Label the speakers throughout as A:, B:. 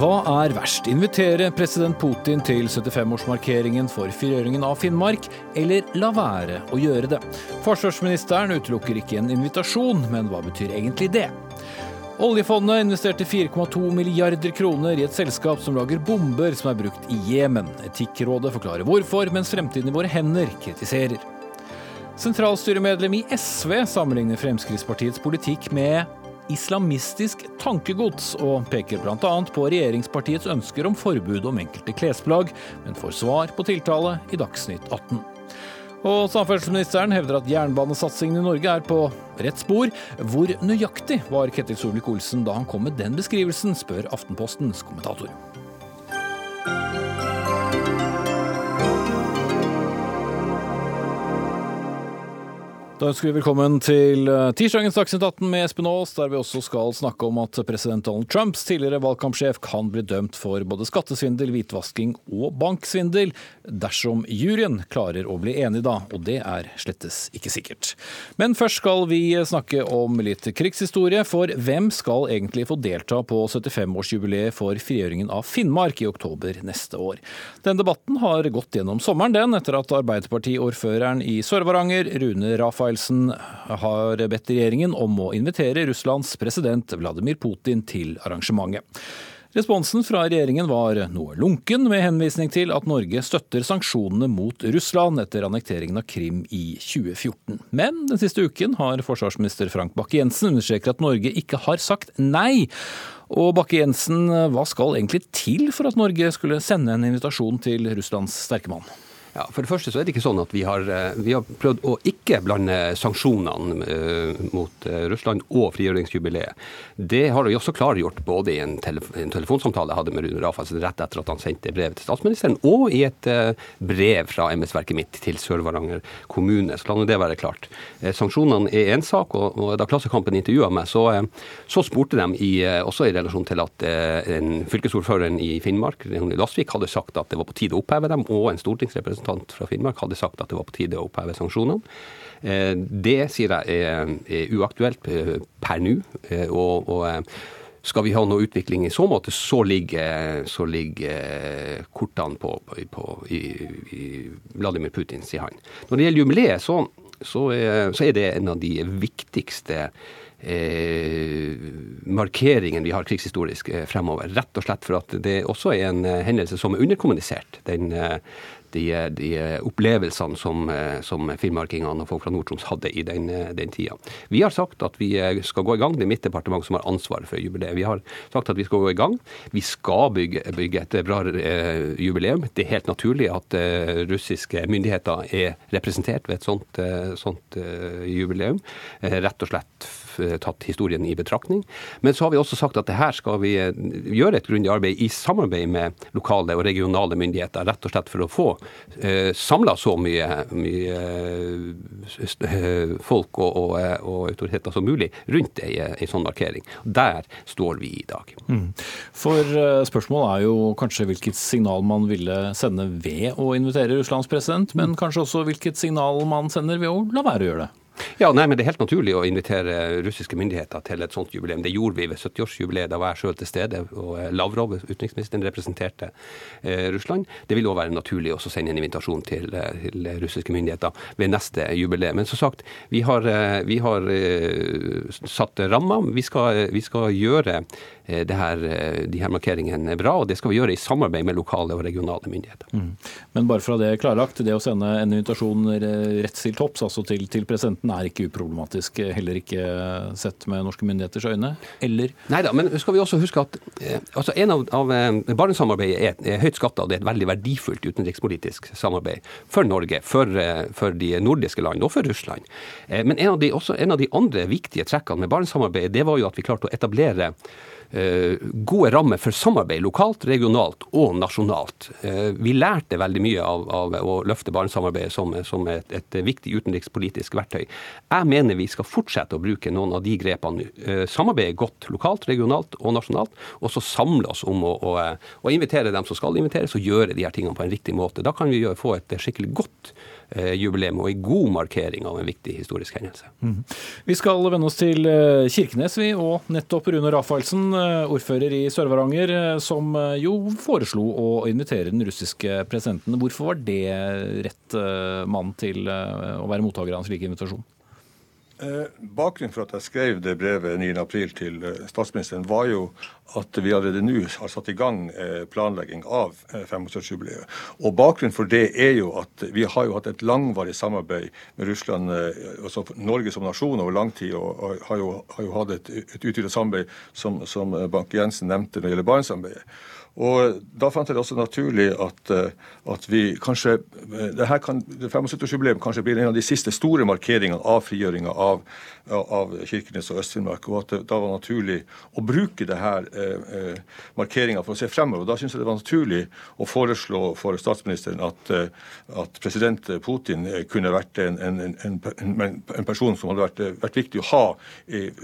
A: Hva er verst? Invitere president Putin til 75-årsmarkeringen for frigjøringen av Finnmark, eller la være å gjøre det? Forsvarsministeren utelukker ikke en invitasjon, men hva betyr egentlig det? Oljefondet investerte 4,2 milliarder kroner i et selskap som lager bomber som er brukt i Jemen. Etikkrådet forklarer hvorfor, mens Fremtiden i våre hender kritiserer. Sentralstyremedlem i SV sammenligner Fremskrittspartiets politikk med islamistisk tankegods, og peker bl.a. på regjeringspartiets ønsker om forbud om enkelte klesplagg, men får svar på tiltale i Dagsnytt 18. Og samferdselsministeren hevder at jernbanesatsingen i Norge er på rett spor. Hvor nøyaktig var Ketil Solvik-Olsen da han kom med den beskrivelsen, spør Aftenpostens kommentator. Da ønsker vi velkommen til eh, tirsdagens Dagsnytt 18 med Espen Aas, der vi også skal snakke om at president Donald Trumps tidligere valgkampsjef kan bli dømt for både skattesvindel, hvitvasking og banksvindel, dersom juryen klarer å bli enig da, og det er slettes ikke sikkert. Men først skal vi snakke om litt krigshistorie, for hvem skal egentlig få delta på 75-årsjubileet for frigjøringen av Finnmark i oktober neste år? Den debatten har gått gjennom sommeren, den, etter at Arbeiderpartiordføreren i Sør-Varanger, Rune Rafael Rafaelsen har bedt regjeringen om å invitere Russlands president Vladimir Putin til arrangementet. Responsen fra regjeringen var noe lunken, med henvisning til at Norge støtter sanksjonene mot Russland etter annekteringen av Krim i 2014. Men den siste uken har forsvarsminister Frank Bakke-Jensen understreket at Norge ikke har sagt nei. Og Bakke-Jensen, hva skal egentlig til for at Norge skulle sende en invitasjon til Russlands sterke mann?
B: Ja, For det første så er det ikke sånn at vi har, eh, vi har prøvd å ikke blande sanksjonene uh, mot uh, Russland og frigjøringsjubileet. Det har vi også klargjort både i en, telef en telefonsamtale jeg hadde med Rune Rafaelsen rett etter at han sendte brevet til statsministeren, og i et brev fra embetsverket mitt til Sør-Varanger kommune. Så la nå det være klart. sanksjonene er én sak, og, da Klassekampen intervjua meg, så, så, spurte de i, også i relasjon til at en fylkesordføreren i Finnmark, Lasvik, hadde sagt at det var på tide å oppheve dem, og en stortingsrepresentant representant fra Finnmark hadde sagt at det var på tide å oppheve sanksjonene. Eh, det sier jeg er, uaktuelt eh, per nå. Eh, og, og, skal vi ha noe utvikling i så måte, så ligger, så ligger kortene på, på, i, i Vladimir Putins hånd. Når det gjelder jubileet, så, så, så er det en av de viktigste Eh, markeringen vi har krigshistorisk fremover. Rett og slett for at det også er en hendelse som er underkommunisert. Den, de, de, opplevelsene som, som finnmarkingene og folk fra Nord-Troms hadde i den, den, tida. Vi har sagt at vi skal gå i gang. Det er mitt departement som har ansvaret for jubileet. Vi har sagt at vi skal gå i gang. Vi skal bygge, bygge et bra eh, jubileum. Det er helt naturlig at eh, russiske myndigheter er representert ved et sånt, eh, sånt jubileum. rett og slett Eh, tatt historien i betraktning. Men så har vi også sagt at det her skal vi eh, gjøre et grundig arbeid i samarbeid med lokale og regionale myndigheter, rett og slett for å få eh, samla så mye, mye eh, folk og, og, og, autoriteter som mulig rundt ei, ei sånn markering. Der står vi i dag. Mm.
A: For spørsmålet er jo kanskje hvilket signal man ville sende ved å invitere Russlands president, men kanskje også hvilket signal man sender ved å la være å gjøre det?
B: Ja, nei, men Det er helt naturlig å invitere russiske myndigheter til et sånt jubileum. Det gjorde vi ved 70-årsjubileet. Da var jeg sjøl til stede. og eh, Lavrov, utenriksministeren, representerte eh, Russland. Det vil òg være naturlig å sende en invitasjon til, eh, til, russiske myndigheter ved neste jubileum. Men som sagt, vi har, eh, vi har satt rammer. Vi vi skal gjøre her, de her markeringene bra, og det skal vi gjøre i samarbeid med lokale og regionale myndigheter. Mm.
A: Men bare ha det klarlagt, det å sende en invitasjon rett til topps, altså til, til presidenten, er ikke uproblematisk, heller ikke sett med norske myndigheters øyne, eller?
B: Nei da, men skal vi også huske at eh, altså en av, av eh, Barentssamarbeidet er, er høyt skatta, og det er et veldig verdifullt utenrikspolitisk samarbeid for Norge, for, eh, for de nordiske land og for Russland. Men en av de, også, en av de andre viktige trekkene med Barentssamarbeidet, det var jo at vi klarte å etablere gode rammer for samarbeid lokalt, regionalt og nasjonalt. Eh, vi lærte veldig mye av, av å løfte Barentssamarbeidet som, som et, et, viktig utenrikspolitisk verktøy. Jeg mener vi skal fortsette å bruke noen av de grepene. nå. samarbeide godt lokalt, regionalt og nasjonalt, og så samle oss om å, å, å invitere dem som skal inviteres, og gjøre de her tingene på en riktig måte. Da kan vi få et skikkelig godt jubileum og en god markering av en viktig historisk hendelse. Mm.
A: Vi skal vende oss til Kirkenes, vi, og nettopp Rune Rafaelsen, ordfører i Sør-Varanger, som jo foreslo å invitere den russiske presidenten. Hvorfor var det rett mann til å være mottaker av en slik invitasjon?
C: Eh, bakgrunnen for at jeg skrev det brevet 9.4 til eh, statsministeren, var jo at vi allerede nå har satt i gang eh, planlegging av 75-årsjubileet. Og Bakgrunnen for det er jo at vi har jo hatt et langvarig samarbeid med Russland, altså Norge som nasjon over lang tid, og har jo, har jo hatt et, et utvidet samarbeid som, som Bank-Jensen nevnte når det gjelder Barentssamarbeidet. Og Da fant jeg det også naturlig at, eh, at vi kanskje eh, det her kan, 75-årsjubileet kanskje blir en av de siste store markeringene av frigjøringa av, av, Kirkenes og Øst-Finnmark, og at det da var naturlig å bruke det her eh, eh for å se fremover. Da syns jeg det var naturlig å foreslå for statsministeren at, at president Putin kunne vært en, en, en, en person som hadde vært, vært, viktig å ha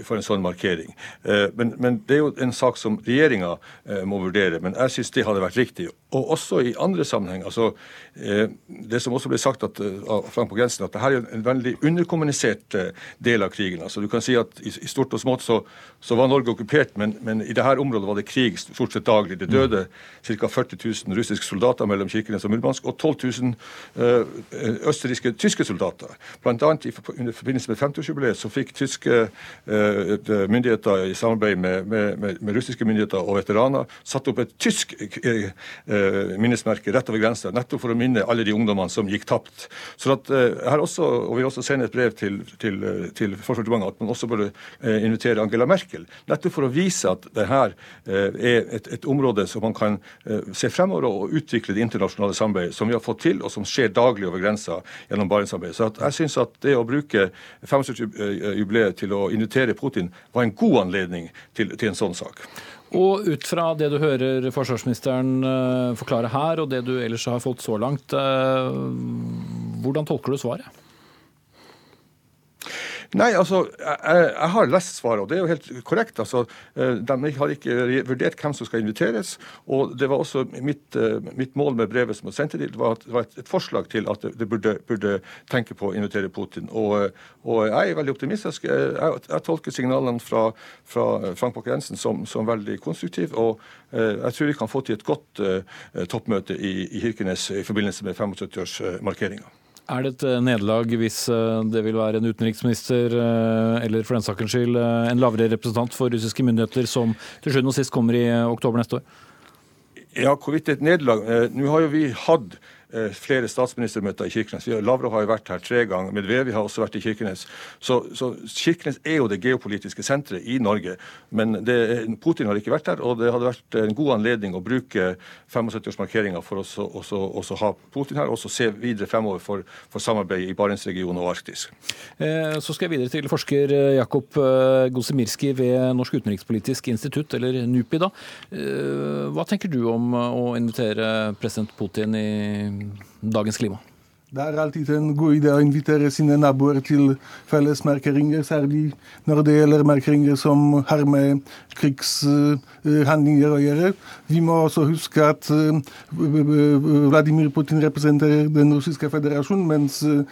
C: for en sånn markering. Eh, men, men, det er jo en sak som regjeringa eh, må vurdere. men jeg syns det hadde vært riktig. Og også i andre sammenheng. altså eh, Det som også ble sagt at, eh, av Frank på grensen, at dette er en veldig underkommunisert eh, del av krigen. altså Du kan si at i, i stort og smått så, så var Norge okkupert, men, men, i dette området var det krig stort sett daglig. Det døde ca. 40 000 russiske soldater mellom Kirkenes og Murmansk, og 12 000 eh, østerrikske tyske soldater. Blant annet i, under forbindelse med 50-årsjubileet så fikk tyske eh, myndigheter i samarbeid med, med, med, med russiske myndigheter og veteraner satt opp et tysk eh, eh, minnesmerke rett over grensa, nettopp for å minne alle de ungdommene som gikk tapt. Så at, eh, jeg har også, og Vi også sende et brev til, til, til Forsvarsdepartementet at man også bør invitere Angela Merkel, nettopp for å vise at det her er et, et område som man kan se fremover og utvikle det internasjonale samarbeidet som vi har fått til, og som skjer daglig over grensa gjennom Barentssamarbeidet. Så at jeg synes at det å bruke 75-jubileet til å invitere Putin var en god anledning til, til en sånn sak.
A: Og ut fra det du hører forsvarsministeren eh, forklare her, og det du ellers har fått så langt, eh, hvordan tolker du svaret?
C: Nei, altså, jeg, jeg, har lest svaret, og det er jo helt korrekt. altså, eh, De har ikke vurdert hvem som skal inviteres. og Det var også mitt, eh, mitt mål med brevet som var sendt til dem, det var et, et, forslag til at det burde, burde, tenke på å invitere Putin. Og, og jeg er veldig optimistisk. Jeg, jeg tolker signalene fra, fra Frank Bakke-Jensen som, som, veldig konstruktive. Og eh, jeg tror vi kan få til et godt toppmøte i, i Kirkenes i forbindelse med 75-årsmarkeringa.
A: Er det et eh, nederlag hvis eh, det vil være en utenriksminister, eh, eller for den sakens skyld en lavere representant for russiske myndigheter, som til sjuende og sist kommer i oktober neste år?
C: Ja, hvorvidt det er et nederlag Nå har jo vi hatt flere statsministermøter i Kirkenes. Lavrov har jo vært her tre ganger. Medvevi har også vært i Kirkenes. Så, så Kirkenes er jo det geopolitiske senteret i Norge. Men det, Putin har ikke vært der, og det hadde vært en god anledning å bruke 75-årsmarkeringa for å ha Putin her, og se videre fremover for, for samarbeid i Barentsregionen og Arktis.
A: Eh, så skal jeg videre til forsker eh, Jakob Gosimirski ved Norsk utenrikspolitisk institutt, eller NUPI. da. Hva tenker du om å invitere president Putin i dagens klima.
D: Det er alltid en god idé å invitere sine naboer til felles markeringer, særlig når det gjelder markeringer som har med krigshandlinger å gjøre. Vi må også huske at eh, Vladimir Putin representerer den russiske federasjonen, mens eh,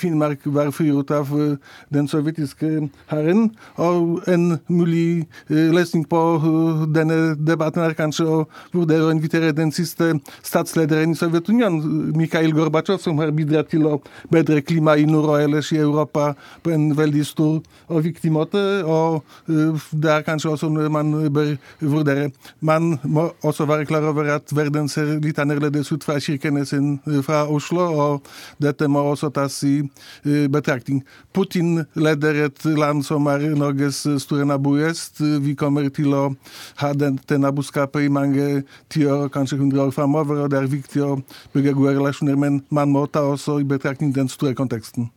D: Finnmark var fyrt av eh, den sovjetiske hæren. Og en mulig løsning på denne debatten er kanskje å vurdere å invitere den siste statslederen i Sovjetunionen, Mikhail Gorbatsjov, som har bidratt til å bedre klimaet i nord og ellers i Europa på en veldig stor og viktig måte. Og det er kanskje også noe man bør vurdere. Man må også være klar over at verden ser litt annerledes ut fra kirkene sin fra Oslo, og dette må også tas i betraktning. Putin leder et land som er Norges store nabo i øst. Vi kommer til å ha dette naboskapet i mange tiår, kanskje hundre år framover, og det er viktig å bygge gode relasjoner, men man må ta også i betraktning den store konteksten.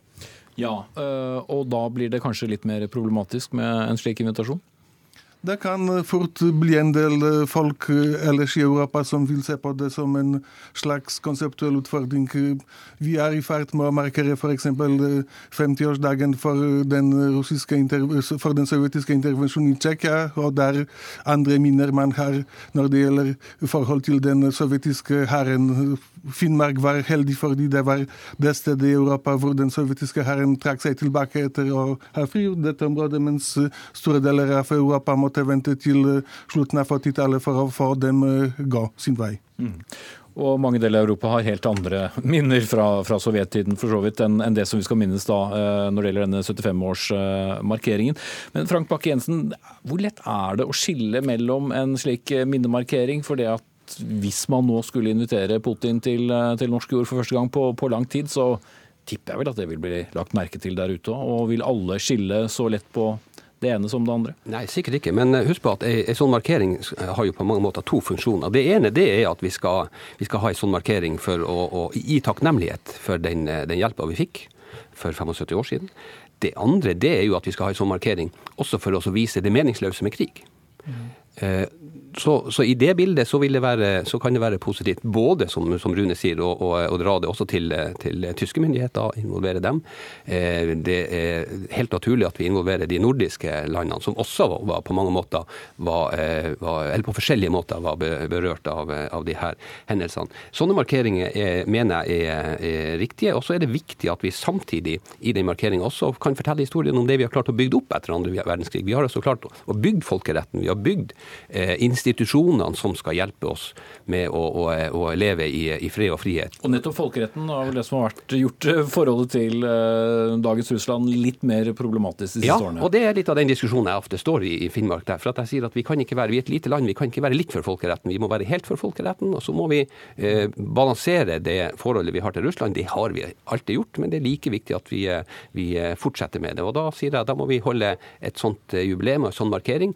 A: Ja, øh, og da blir det kanskje litt mer problematisk med en slik invitasjon?
D: Det kan fort bli en del folk ellers i Europa som vil se på det som en slags konseptuell utfordring. Vi er i ferd med å markere f.eks. 50-årsdagen for, den for den sovjetiske intervensjonen i Tsjekkia, og der andre minner man har når det gjelder forhold til den sovjetiske hæren. Finnmark var heldig fordi det var det stedet i Europa hvor den sovjetiske hæren trakk seg tilbake etter å ha frigjort dette området, mens store deler av Europa måtte vente til slutten av 40-tallet for få dem gå sin vei. Mm.
A: Og mange deler av Europa har helt andre minner fra, fra sovjettiden for så vidt enn, enn det som vi skal minnes da eh, når det gjelder denne 75-årsmarkeringen. Men Frank Bakke-Jensen, hvor lett er det å skille mellom en slik minnemarkering for det at hvis man nå skulle invitere Putin til, eh, til norsk jord for første gang på, på, lang tid, så tipper jeg vel at det vil bli lagt merke til der ute òg. Og vil alle skille så lett på det ene som det andre?
B: Nei, sikkert ikke. Men eh, husk på at en sånn markering har jo på mange måter to funksjoner. Det ene det er at vi skal, vi skal ha en sånn markering for å, å gi takknemlighet for den, eh, den hjelpa vi fikk for 75 år siden. Det andre det er jo at vi skal ha en sånn markering også for å vise det meningsløse med krig. Mm. Eh, så, så, i det bildet så, det være, så, kan det være positivt, både som, som Rune sier, å, å, å, dra det også til, til, tyske myndigheter, involvere dem. Eh, det er helt naturlig at vi involverer de nordiske landene, som også var, på mange måter var, eh, var, eller på forskjellige måter var berørt av, av de her hendelsene. Sånne markeringer er, mener jeg er, er riktige. Og så er det viktig at vi samtidig i den markeringen også kan fortelle historien om det vi har klart å bygge opp etter andre verdenskrig. Vi har altså klart å bygge folkeretten. Vi har bygd Eh, institusjonene som skal hjelpe oss med å, å, å leve i, i, fred og frihet.
A: Og nettopp folkeretten har vel det som har vært gjort eh, forholdet til eh, dagens Russland litt mer problematisk de siste
B: ja,
A: årene?
B: Ja, og det er litt av den diskusjonen jeg ofte står i i Finnmark. der, for at jeg sier at Vi kan ikke være, vi er et lite land, vi kan ikke være litt for folkeretten. Vi må være helt for folkeretten. Og så må vi eh, balansere det forholdet vi har til Russland. Det har vi alltid gjort, men det er like viktig at vi, vi fortsetter med det. Og Da sier jeg da må vi holde et sånt jubileum og en sånn markering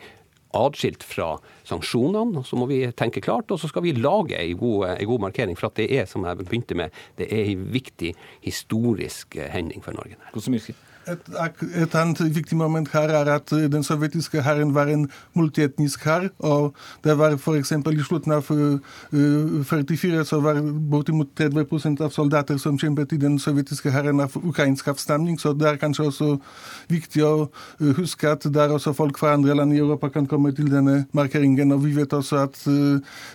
B: atskilt fra sanksjonene. Så må vi tenke klart, og så skal vi lage en god, en god markering. For at det er, som jeg begynte med, det er en viktig historisk hending for Norge.
A: Kosmyrski.
D: Et, et, annet viktig moment her er at den sovjetiske hæren var en multietnisk hær. og det var f.eks. i slutten av uh, 44 så var bortimot 30 av soldater som kjempet i den sovjetiske hæren av ukrainsk avstamning. Så det er kanskje også viktig å huske at det er også folk fra andre land i Europa kan komme til denne markeringen. Og vi vet også at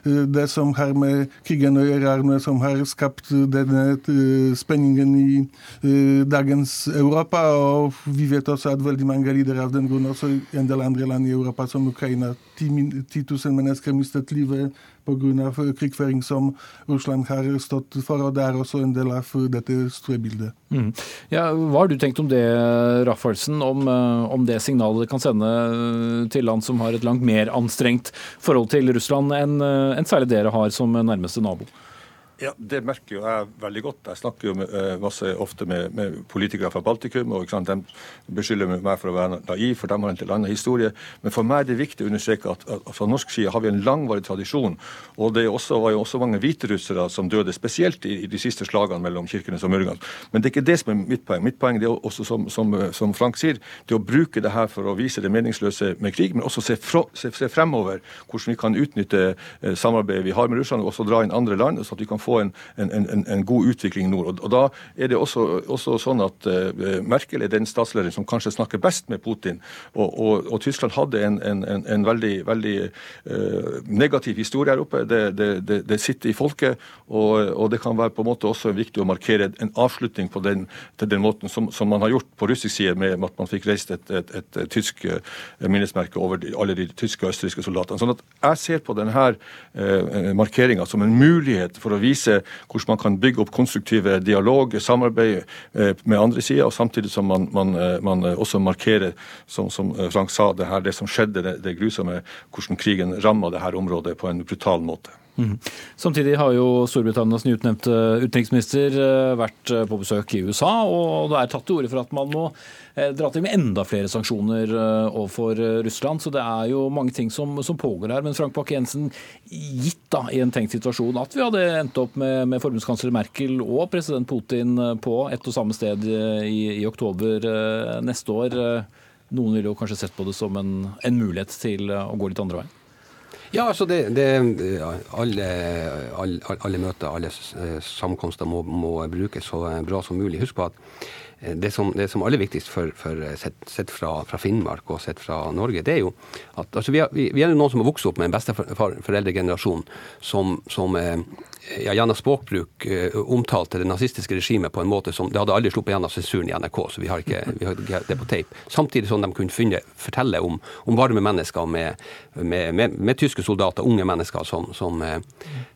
D: det som har med krigen å gjøre, er noe som har skapt denne spenningen i dagens Europa. Og vi vet også at veldig mange lider av den grunn. Også en del andre land i Europa, som Ukraina. 10 000 mennesker mistet livet pga. krigføring som Russland har stått for. og Det er også en del av dette store bildet. Mm.
A: Ja, hva har du tenkt om det, Raffelsen, om, eh, om, det signalet det kan sende eh, til land som har et langt mer anstrengt forhold til Russland enn en eh, særlig dere har som nærmeste nabo?
C: Ja, Det merker jo jeg veldig godt. Jeg snakker jo med, uh, masse ofte med, med, politikere fra Baltikum. og De beskylder meg for å være naiv, for de har en til annen historie. Men for meg er det viktig å understreke at, at, fra norsk side har vi en langvarig tradisjon. Og det også, var jo også mange hviterussere som døde, spesielt i, i, de siste slagene mellom Kirkenes og Murgan. Men det er ikke det som er mitt poeng. Mitt poeng er også, som, som, som Frank sier, det å bruke det her for å vise det meningsløse med krig, men også se, fra, se, se fremover hvordan vi kan utnytte eh, samarbeidet vi har med Russland, og også dra inn andre land. så at vi kan få en, en, en, en god utvikling i nord. Og, og, Da er det også, også sånn at uh, Merkel er den statslederen som kanskje snakker best med Putin. Og, og, og Tyskland hadde en, veldig, veldig uh, negativ historie her oppe. Det, det, det, det sitter i folket, og, det kan være på en måte også viktig å markere en avslutning på den, til den måten som, som, man har gjort på russisk side, med at man fikk reist et, et, et, et tysk uh, minnesmerke over de, alle de tyske og østerrikske soldatene. Sånn at jeg ser på denne uh, markeringa som en mulighet for å vise vise hvordan man kan bygge opp konstruktive dialog, samarbeid eh, med andre sider, og samtidig som man, man, eh, man eh, også markerer, som, som, Frank sa, det, her, det som skjedde, det, det grusomme, hvordan krigen ramma dette området på en brutal måte. Mm.
A: Samtidig har jo Storbritannias nyutnevnte utenriksminister vært på besøk i USA, og det er tatt til orde for at man må dra til med enda flere sanksjoner overfor Russland. Så det er jo mange ting som, som pågår her. Men Frank Bakke-Jensen, gitt da i en tenkt situasjon at vi hadde endt opp med, med forbundskansler Merkel og president Putin på ett og samme sted i, i oktober neste år, Noen ville jo kanskje sett på det som en, en mulighet til å gå litt andre veien.
B: Ja, altså det, det alle, alle, alle, møter, alle samkomster må, må brukes så bra som mulig. Husk på at det som, det som aller viktigst for, for sett, sett fra, fra, Finnmark og sett fra Norge, det er jo at altså vi, er, vi, er noen som har vokst opp med en besteforeldregenerasjon som, som ja, gjennom språkbruk omtalte det nazistiske regimet på en måte som Det hadde aldri sluppet gjennom sensuren i NRK, så vi har ikke, vi har det på tape. Samtidig som de kunne finne, fortelle om, om, varme mennesker med, med, med, med, tyske soldater, unge mennesker, som, som,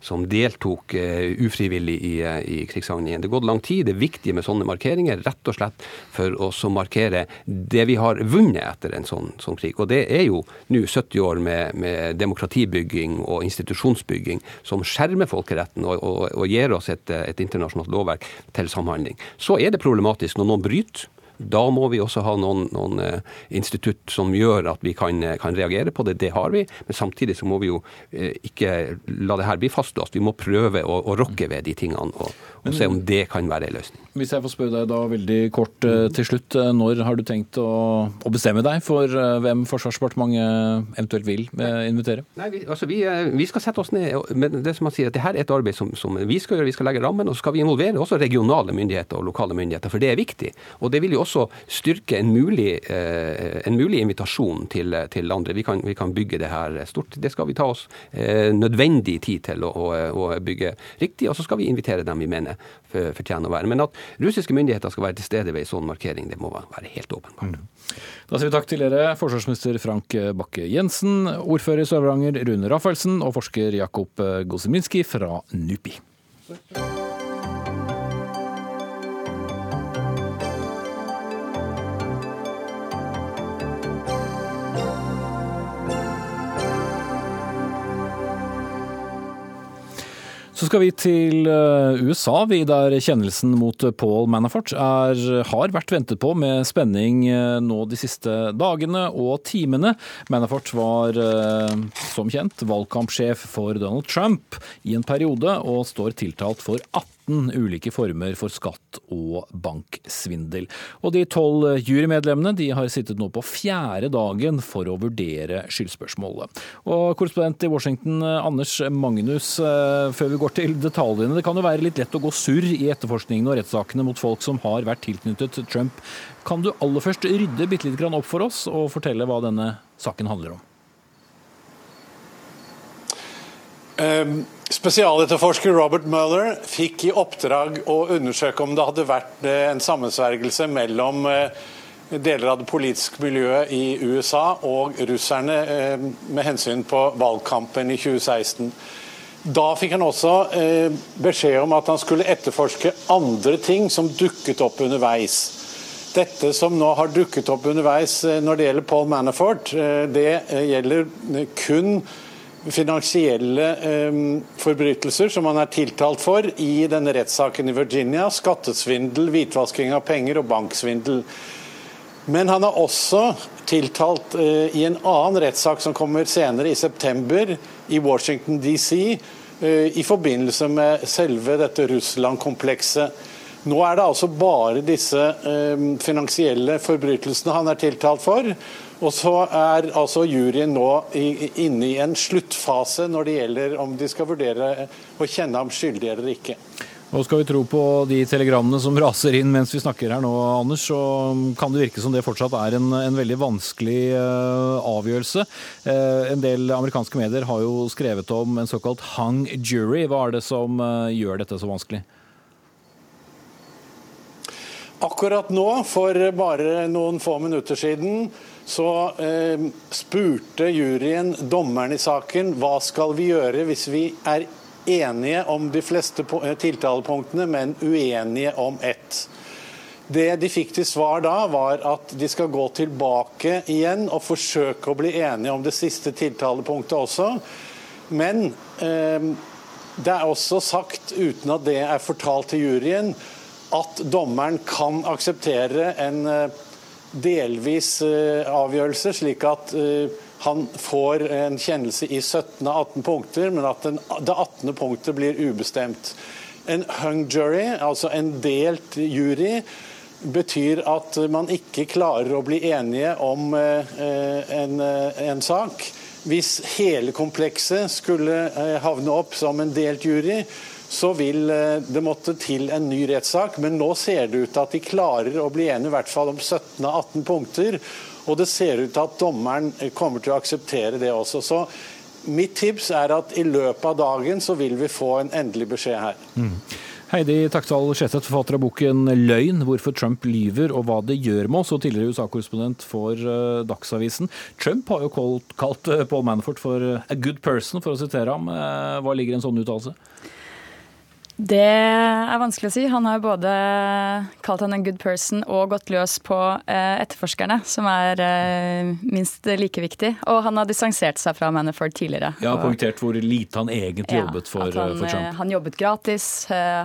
B: som deltok ufrivillig i, i krigshandlingen. Det har gått lang tid. Det er viktig med sånne markeringer, rett og slett for å markere det vi har vunnet etter en sånn, sånn krig. Og det er jo nå 70 år med, demokratibygging og institusjonsbygging som skjermer folkeretten og, og, og gir oss et, et internasjonalt lovverk til samhandling. Så er det problematisk når noen bryter da må vi også ha noen, noen uh, institutt som gjør at vi kan, kan, reagere på det. Det har vi. Men samtidig så må vi jo uh, ikke la det her bli fastlåst. Vi må prøve å, å rokke ved de tingene og, og se om det kan være en løsning.
A: Hvis jeg får spørre deg da veldig kort eh, til slutt. Eh, når har du tenkt å, å bestemme deg for eh, hvem Forsvarsdepartementet eventuelt vil invitere?
B: Nei, vi, altså vi, vi, skal sette oss ned. men det som man sier, at det her er et arbeid som, som, vi skal gjøre. Vi skal legge rammen, og så skal vi involvere også regionale myndigheter og lokale myndigheter. For det er viktig. Og det vil jo også styrke en mulig, en mulig invitasjon til, til andre. Vi kan, vi kan, bygge det her stort. Det skal vi ta oss nødvendig tid til å, å, å bygge riktig. Og så skal vi invitere dem vi mener fortjener å være. Men at russiske myndigheter skal være til stede ved en sånn markering, det må være helt åpenbart. Mm.
A: Da sier vi takk til dere, forsvarsminister Frank Bakke-Jensen, ordfører i Sør-Varanger Rune Raffelsen og forsker Jakob Gosiminski fra NUPI. Så skal vi til eh, USA, vi, der kjennelsen mot Paul Manafort er, har vært ventet på med spenning eh, nå de siste dagene og timene. Manafort var eh, som kjent valgkampsjef for Donald Trump i en periode, og står tiltalt for 18 15 ulike former for skatt og banksvindel. Og de tolv jurymedlemmene de har sittet nå på fjerde dagen for å vurdere skyldspørsmålet. Og korrespondent i Washington, Anders Magnus, eh, før vi går til detaljene. Det kan jo være litt lett å gå surr i etterforskningen og rettssakene mot folk som har vært tilknyttet Trump. Kan du aller først rydde bitte litt opp for oss og fortelle hva denne saken handler om?
E: Um Spesialetterforsker Robert Mueller fikk i oppdrag å undersøke om det hadde vært eh, en sammensvergelse mellom eh, deler av det politiske miljøet i USA og russerne eh, med hensyn på valgkampen i 2016. Da fikk han også beskjed om at han skulle etterforske andre ting som dukket opp underveis. Dette som nå har dukket opp underveis når det gjelder Paul Manafort, det gjelder kun finansielle eh, forbrytelser som han er tiltalt for i denne rettssaken i Virginia. Skattesvindel, hvitvasking av penger og banksvindel. Men han er også tiltalt eh, i en annen rettssak som kommer senere, i september, i Washington DC, eh, i forbindelse med selve dette Russland-komplekset. Nå er det altså bare disse eh, finansielle forbrytelsene han er tiltalt for. Og så er altså juryen nå inne i en sluttfase når det gjelder om de skal vurdere å kjenne ham skyldig eller ikke.
A: Og skal vi tro på de telegrammene som raser inn mens vi snakker her nå, Anders, så kan det virke som det fortsatt er en, en veldig vanskelig uh, avgjørelse. Uh, en del amerikanske medier har jo skrevet om en såkalt hung jury. Hva er det som uh, gjør dette så vanskelig?
E: Akkurat nå, for bare noen få minutter siden, så eh, spurte juryen dommeren i saken hva skal vi gjøre hvis vi er enige om de fleste eh, tiltalepunktene, men uenige om ett. Det de fikk til svar da, var at de skal gå tilbake igjen og forsøke å bli enige om det siste tiltalepunktet også. Men eh, det er også sagt, uten at det er fortalt til juryen, at dommeren kan akseptere en eh, delvis eh, avgjørelse, slik at eh, han får en kjennelse i 17 av 18 punkter, men at den, det 18. punktet blir ubestemt. En hung jury, altså en delt jury, betyr at man ikke klarer å bli enige om en, en sak. Hvis hele komplekset skulle havne opp som en delt jury, så vil det måtte til en ny rettssak. Men nå ser det ut til at de klarer å bli enige i hvert fall om 17 av 18 punkter. Og det ser ut til at dommeren kommer til å akseptere det også. Så mitt tips er at i løpet av dagen så vil vi få en endelig beskjed her. Mm.
A: Heidi Taktal Skjeseth, forfatter av boken 'Løgn hvorfor Trump lyver og hva det gjør med oss', og tidligere USA-korrespondent for uh, Dagsavisen. Trump har jo kalt, kalt Paul Manafort for 'a good person', for å sitere ham. Hva ligger i en sånn uttalelse?
F: Det er vanskelig å si. Han har både kalt han en good person og gått løs på eh, etterforskerne, som er eh, minst like viktig. Og han har distansert seg fra Manafort tidligere.
A: Ja, Poengtert hvor lite han egentlig ja, jobbet for,
F: han,
A: for, Trump.
F: Eh, han jobbet gratis.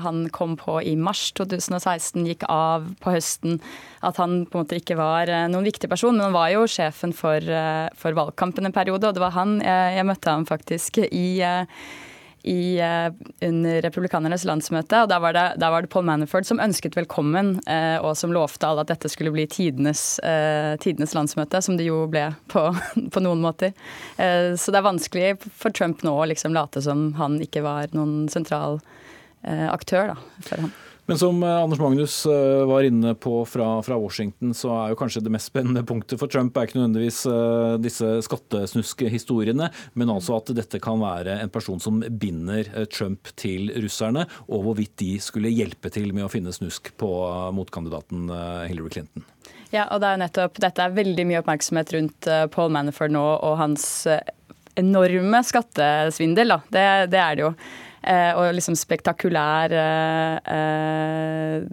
F: Han kom på i mars 2016, gikk av på høsten. At han på en måte ikke var noen viktig person, men han var jo sjefen for, for valgkampen en periode, og det var han jeg, jeg møtte ham faktisk i i, uh, under republikanernes landsmøte. og Da var, det, var det Paul Manafort som ønsket velkommen, uh, og som lovte alle at dette skulle bli tidenes, uh, tidenes landsmøte, som det jo ble på, på noen måter. så det er vanskelig for Trump nå å liksom late som han ikke var noen sentral aktør da, for ham.
A: Men som eh, Anders Magnus eh, var inne på fra, fra, Washington, så er jo kanskje det mest spennende punktet for Trump er ikke nødvendigvis eh, disse skattesnuskhistoriene, men altså at dette kan være en person som binder Trump til russerne, og hvorvidt de skulle hjelpe til med å finne snusk på motkandidaten Hillary Clinton.
F: Ja, og det er nettopp, Dette er veldig mye oppmerksomhet rundt Paul Manafort nå og hans enorme skattesvindel. Da. Det, det er det jo. Eh, og liksom spektakulær eh,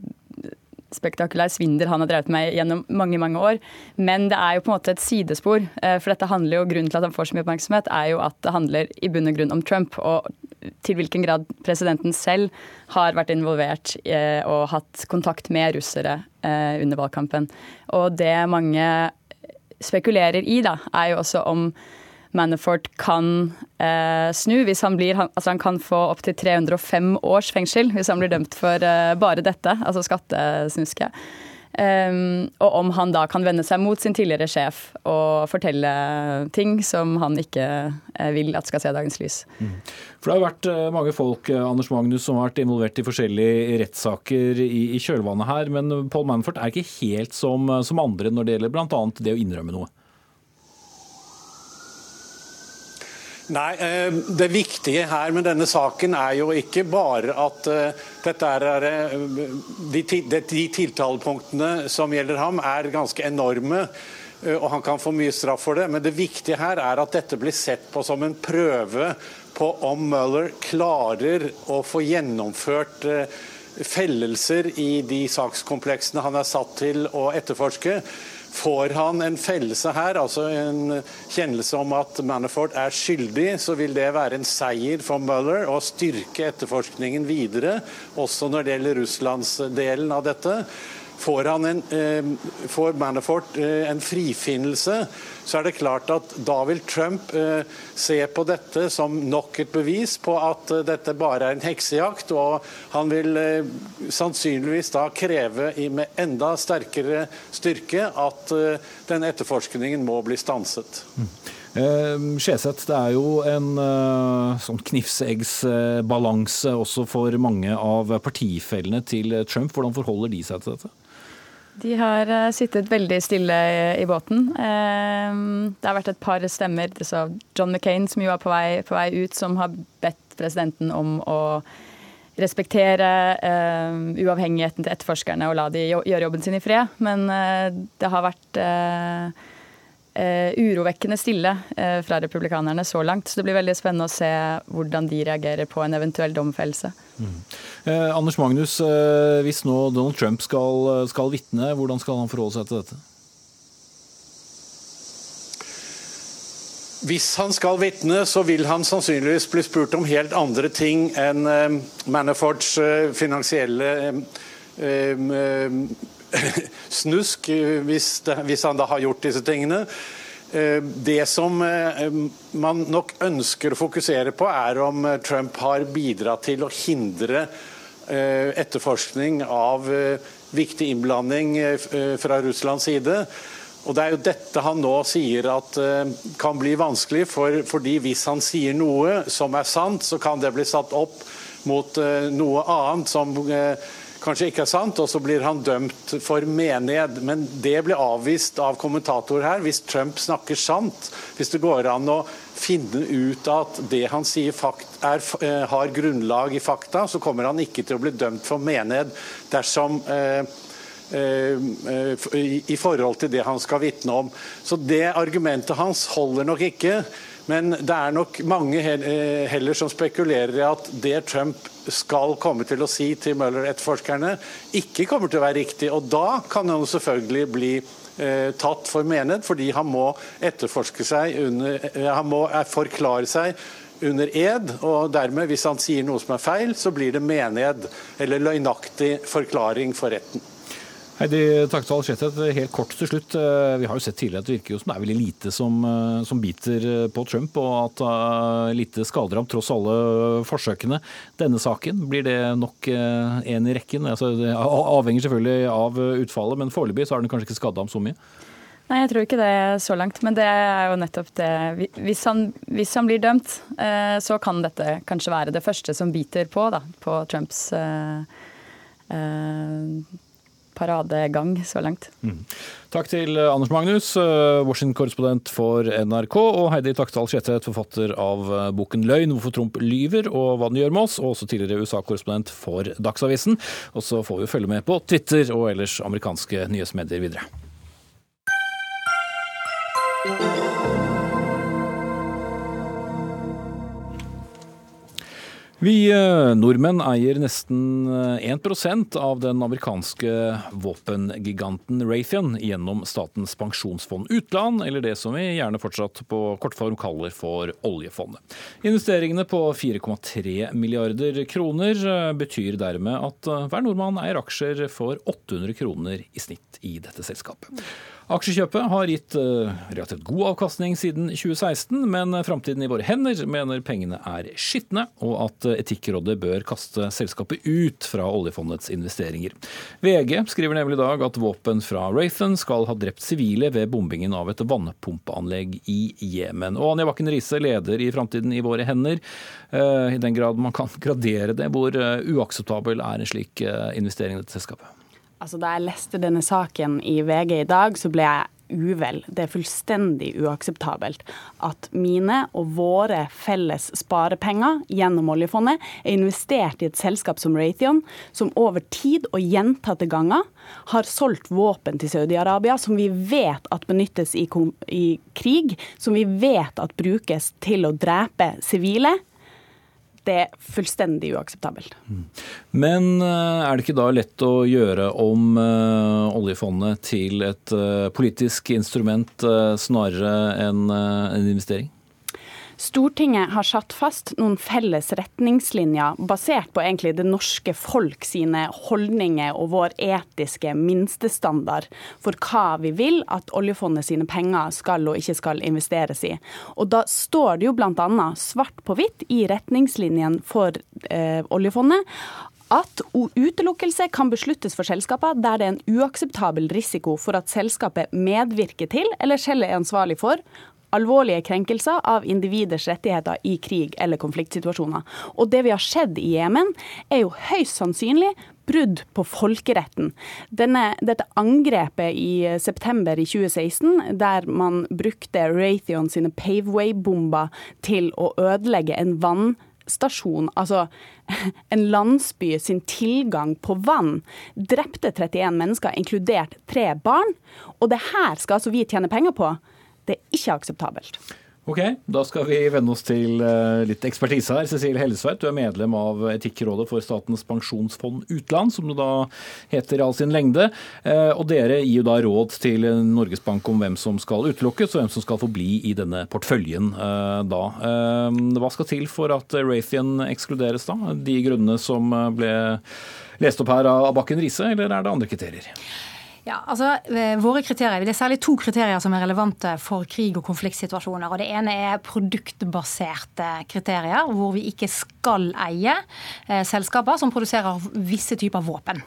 F: spektakulær svindel han har drevet med gjennom mange mange år. Men det er jo på en måte et sidespor. Eh, for dette handler jo, Grunnen til at han får så mye oppmerksomhet, er jo at det handler i bunn og grunn om Trump. Og til hvilken grad presidenten selv har vært involvert og hatt kontakt med russere under valgkampen. Og det mange spekulerer i, da, er jo også om Manafort kan eh, snu. hvis Han blir, altså han kan få opptil 305 års fengsel hvis han blir dømt for eh, bare dette, altså skattesnuske. Um, og om han da kan vende seg mot sin tidligere sjef og fortelle ting som han ikke uh, vil at skal se dagens lys. Mm.
A: For Det har vært uh, mange folk uh, Anders Magnus, som har vært involvert i forskjellige rettssaker i, i, kjølvannet her, men Paul Manfort er ikke helt som, som andre når det gjelder bl.a. det å innrømme noe.
E: Nei, eh, Det viktige her med denne saken er jo ikke bare at eh, dette er eh, De, tiltalepunktene som gjelder ham, er ganske enorme. Og han kan få mye straff for det. Men det viktige her er at dette blir sett på som en prøve på om Mueller klarer å få gjennomført fellelser i de sakskompleksene han er satt til å etterforske. Får han en fellelse her, altså en kjennelse om at Manafort er skyldig, så vil det være en seier for Mueller og styrke etterforskningen videre, også når det gjelder russlandsdelen av dette. Får, en, eh, får Manafort eh, en frifinnelse, så er det klart at da vil Trump eh, se på dette som nok et bevis på at dette bare er en heksejakt. Og han vil sannsynligvis da kreve med enda sterkere styrke at den etterforskningen må bli stanset. Mm.
A: Skjeseth, det er jo en sånn knivseggsbalanse også for mange av partifellene til Trump. Hvordan forholder de seg til dette?
F: De har uh, sittet veldig stille i, båten. Uh, det har vært et par stemmer. John McCain, som jo er på vei, på vei, ut, som har bedt presidenten om å respektere uh, uavhengigheten til etterforskerne og la de gjøre jobben sin i fred. Men det har vært Uh, urovekkende stille uh, fra republikanerne så langt. Så det blir veldig spennende å se hvordan de reagerer på en eventuell domfellelse. Mm.
A: Uh, Anders Magnus, hvis nå Donald Trump skal, skal vitne, hvordan skal han forholde seg til dette?
E: Hvis han skal vitne, så vil han sannsynligvis bli spurt om helt andre ting enn Manaforts finansielle snusk hvis, hvis, han da har gjort disse tingene. Eh, det som eh, man nok ønsker å fokusere på, er om eh, Trump har bidratt til å hindre etterforskning av viktig innblanding fra Russlands side. Og Det er jo dette han nå sier at kan bli vanskelig, for, fordi hvis han sier noe som er sant, så kan det bli satt opp mot noe annet som kanskje ikke er sant, og så blir han dømt for menighet. Men det blir avvist av kommentator her. Hvis Trump snakker sant, hvis det går an å finne ut at det han sier er, har grunnlag i fakta, så kommer han ikke til å bli dømt for menighet dersom eh, Eh, eh, i forhold til det han skal vitne om. Så det argumentet hans holder nok ikke. Men det er nok mange eh, heller som spekulerer i at det Trump skal komme til å si til Møller-etterforskerne, ikke kommer til å være riktig. Og da kan han selvfølgelig bli eh, tatt for menighet, fordi han må etterforske seg under, Han må forklare seg under ed, og dermed, hvis han sier noe som er feil, så blir det menighet eller løgnaktig forklaring for retten.
A: Heidi Taktal Skjethet, helt kort til slutt. Eh, vi har jo sett tidligere at det virker jo som det er veldig lite som, eh, som biter eh, på Trump, og at uh, lite skader ham tross alle forsøkene. Denne saken, blir det nok en i rekken? Altså, det avhenger selvfølgelig av utfallet, men foreløpig så har den kanskje ikke skada ham så mye?
F: Nei, jeg tror ikke det er så langt. Men det er jo nettopp det Hvis han, hvis han blir dømt, så kan dette kanskje være det første som biter på, da, på Trumps eh, eh, paradegang så langt. Mm.
A: Takk til eh, Anders Magnus, eh, Washington-korrespondent for NRK, og Heidi Taksdal Skjettet, forfatter av eh, boken 'Løgn hvorfor Trump lyver og hva den gjør med oss', og også tidligere USA-korrespondent for Dagsavisen. Og så får vi følge med på Twitter og ellers amerikanske nyhetsmedier videre. Vi eh, nordmenn eier nesten 1 eh, av den amerikanske våpengiganten Raytheon gjennom Statens pensjonsfond utland, eller det som vi gjerne fortsatt på kortform kaller for oljefondet. Investeringene på 4,3 milliarder kroner eh, betyr dermed at hver nordmann eier aksjer for 800 kroner i snitt i dette selskapet. Aksjekjøpet har gitt uh, relativt god avkastning siden 2016, men framtiden i våre hender mener pengene er skitne, og at Etikkrådet bør kaste selskapet ut fra oljefondets investeringer. VG skriver nemlig i dag at våpen fra Rathan skal ha drept sivile ved bombingen av et vannpumpeanlegg i Jemen. Og Anja Bakken Riise, leder i Framtiden i våre hender. I den grad man kan gradere det, hvor uakseptabel er en slik investering i dette selskapet?
G: Altså, Da jeg leste denne saken i VG i dag, så ble jeg uvel. Det er fullstendig uakseptabelt at mine og våre felles sparepenger gjennom oljefondet er investert i et selskap som Raytheon, som over tid og gjentatte ganger har solgt våpen til Saudi-Arabia som vi vet at benyttes i, i krig, som vi vet at brukes til å drepe sivile det fullstendig uakseptabelt.
A: Men eh, er det ikke da lett å gjøre om uh, oljefondet til et uh, politisk instrument snarere enn en investering?
G: Stortinget har satt fast noen felles retningslinjer basert på egentlig det norske folk sine holdninger og vår etiske minstestandard for hva vi vil at oljefondet sine penger skal og ikke skal investeres i. Og Da står det jo bl.a. svart på hvitt i retningslinjen for eh, oljefondet at utelukkelse kan besluttes for selskaper der det er en uakseptabel risiko for at selskapet medvirker til eller selv er ansvarlig for alvorlige krenkelser av individers rettigheter i krig eller konfliktsituasjoner. Og det vi har sett i Jemen, er jo høyst sannsynlig brudd på folkeretten. Denne, dette angrepet i september i 2016, der man brukte Raytheon sine Paveway-bomber til å ødelegge en vannstasjon, altså en landsby sin tilgang på vann, drepte 31 mennesker, inkludert tre barn. Og det her skal altså vi tjene penger på. Det er ikke akseptabelt.
A: Ok, Da skal vi venne oss til eh, litt ekspertise her. Cecilie Hellesveit, du er medlem av Etikkrådet for Statens pensjonsfond utland, som det da heter i all sin lengde. Eh, og dere gir jo da råd til Norges Bank om hvem som skal utelukkes, og hvem som skal få bli i denne porteføljen eh, da. Hva skal til for at Raytheon ekskluderes, da? De grunnene som ble lest opp her av Bakken Riise, eller er det andre kriterier?
H: Ja, altså eh, våre kriterier, Det er særlig to kriterier som er relevante for krig- og konfliktsituasjoner. og Det ene er produktbaserte kriterier, hvor vi ikke skal eie eh, selskaper som produserer visse typer våpen.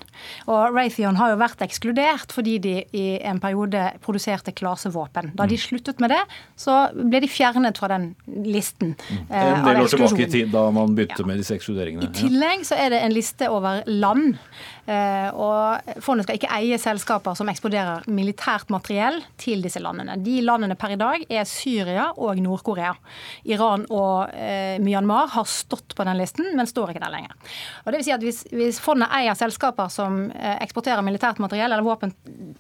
H: Og Raytheon har jo vært ekskludert fordi de i en periode produserte klasevåpen. Da de sluttet med det, så ble de fjernet fra den listen.
A: Eh, en del år tilbake i tid, da man begynte ja. med disse ekskluderingene.
H: I tillegg så er det en liste over land. Eh, og fondet skal ikke eie selskaper som eksploderer militært materiell til disse landene. De landene per i dag er Syria og Nord-Korea. Iran og eh, Myanmar har stått på den listen, men står ikke der lenger. Og det vil si at hvis, hvis fondet eier selskaper som eh, eksporterer militært materiell eller våpen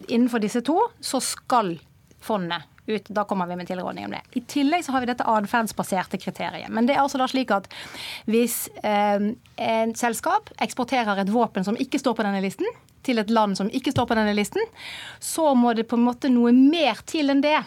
H: innenfor disse to, så skal fondet ut. Da kommer vi med tilrådning om det. I tillegg så har vi dette atferdsbaserte kriteriet. Men det er altså da slik at hvis eh, en selskap eksporterer et våpen som ikke står på denne listen, til et land som ikke står på denne listen, så må det på en måte noe mer til enn det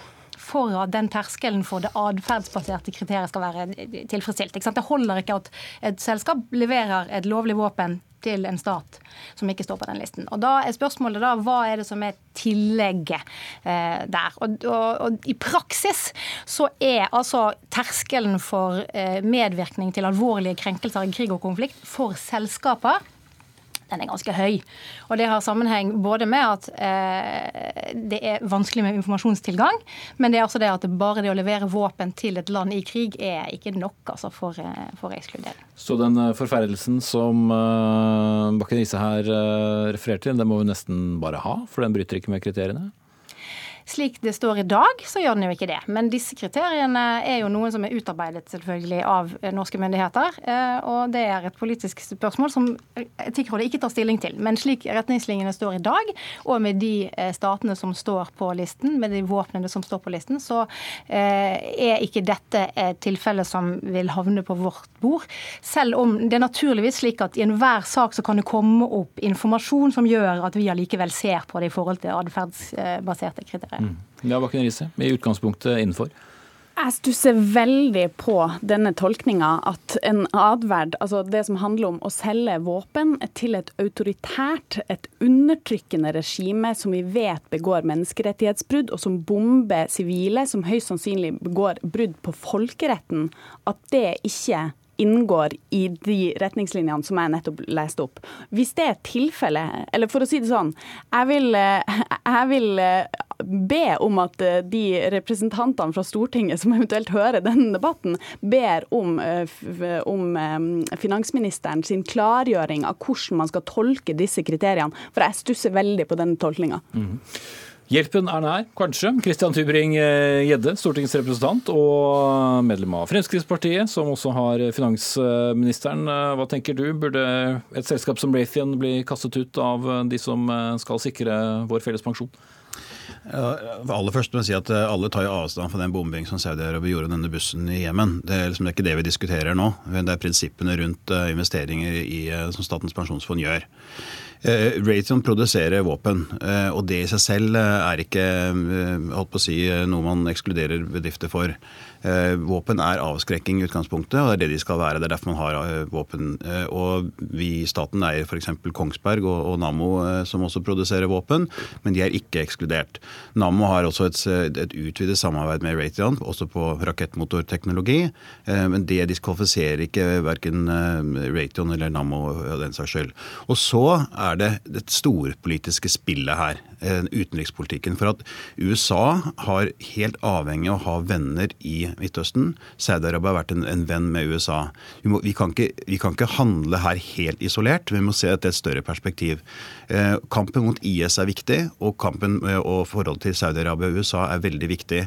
H: for at den terskelen for det atferdsbaserte kriteriet skal være tilfredsstilt. Det holder ikke at et selskap leverer et lovlig våpen til en stat som ikke står på den listen. Og Da er spørsmålet da, hva er det som er tillegget eh, der. Og, og, og, I praksis så er altså terskelen for eh, medvirkning til alvorlige krenkelser i krig og konflikt for selskaper den er ganske høy. Og Det har sammenheng både med at eh, det er vanskelig med informasjonstilgang, men det er også det at bare det å levere våpen til et land i krig er ikke nok altså, for, eh, for å ekskludere.
A: Så den eh, forferdelsen som eh, Bakken Riise her eh, refererte til, den må vi nesten bare ha, for den bryter ikke med kriteriene?
H: Slik det står i dag, så gjør den jo ikke det. Men disse kriteriene er jo noen som er utarbeidet selvfølgelig av eh, norske myndigheter. Eh, og det er et politisk spørsmål som Etikkrådet ikke tar stilling til. Men slik retningslinjene står i dag, og med de eh, statene som står på listen, med de våpnene som står på listen, så er ikke dette et tilfelle som vil havne på vårt bord. Selv om det er naturligvis slik at i enhver sak så kan det komme opp informasjon som gjør at vi allikevel ser på det i forhold til atferdsbaserte kriterier.
A: Mm. Ja, Bakken Riise, i utgangspunktet innenfor.
G: Jeg stusser veldig på denne tolkninga at en adverd, altså det som handler om å selge våpen til et autoritært, et undertrykkende regime som vi vet begår menneskerettighetsbrudd, og som bomber sivile, som høyst sannsynlig begår brudd på folkeretten, at det ikke inngår i de retningslinjene som jeg nettopp leste opp. Hvis det er tilfellet, eller for å si det sånn, jeg vil, jeg vil be om at eh, de representantene fra Stortinget som eventuelt hører denne debatten, ber om, eh, om eh, finansministeren sin klargjøring av hvordan man skal tolke disse kriteriene. For jeg stusser veldig på denne tolkninga. Mm.
A: Hjelpen er nær, kanskje. Kristian Tybring-Gjedde, stortingsrepresentant og medlem av Fremskrittspartiet, som også har finansministeren. Hva tenker du, burde et selskap som Raytheon bli kastet ut av de som skal sikre vår felles pensjon?
I: Aller først må jeg si at eh, Alle tar jo avstand fra den bombing som Saudi-Arabia gjorde denne bussen i Jemen. Det er liksom ikke det vi diskuterer nå. Det er prinsippene rundt eh, investeringer i, eh, som Statens pensjonsfond gjør. Raytheon produserer våpen, og det i seg selv er ikke holdt på å si, noe man ekskluderer bedrifter for. Eh, våpen er avskrekking i utgangspunktet, og det er det de skal være. Det er derfor man har eh, våpen. Eh, og vi i staten eier f.eks. Kongsberg og, og Nammo, som også produserer våpen, men de er ikke ekskludert. Nammo har også et, et utvidet samarbeid med Raytheon, også på rakettmotorteknologi, men det diskvalifiserer ikke verken Raytheon eller Nammo den saks skyld. Og så er det det storpolitiske spillet her, utenrikspolitikken. For at USA har helt avhengig av å ha venner i Midtøsten. Saudi-Arabia har vært en, en, venn med USA. Vi, må, vi, kan ikke, vi, kan ikke, handle her helt isolert, vi må se dette i et større perspektiv. Eh, kampen mot IS er viktig, og kampen eh, og forholdet til Saudi-Arabia og USA er veldig viktig.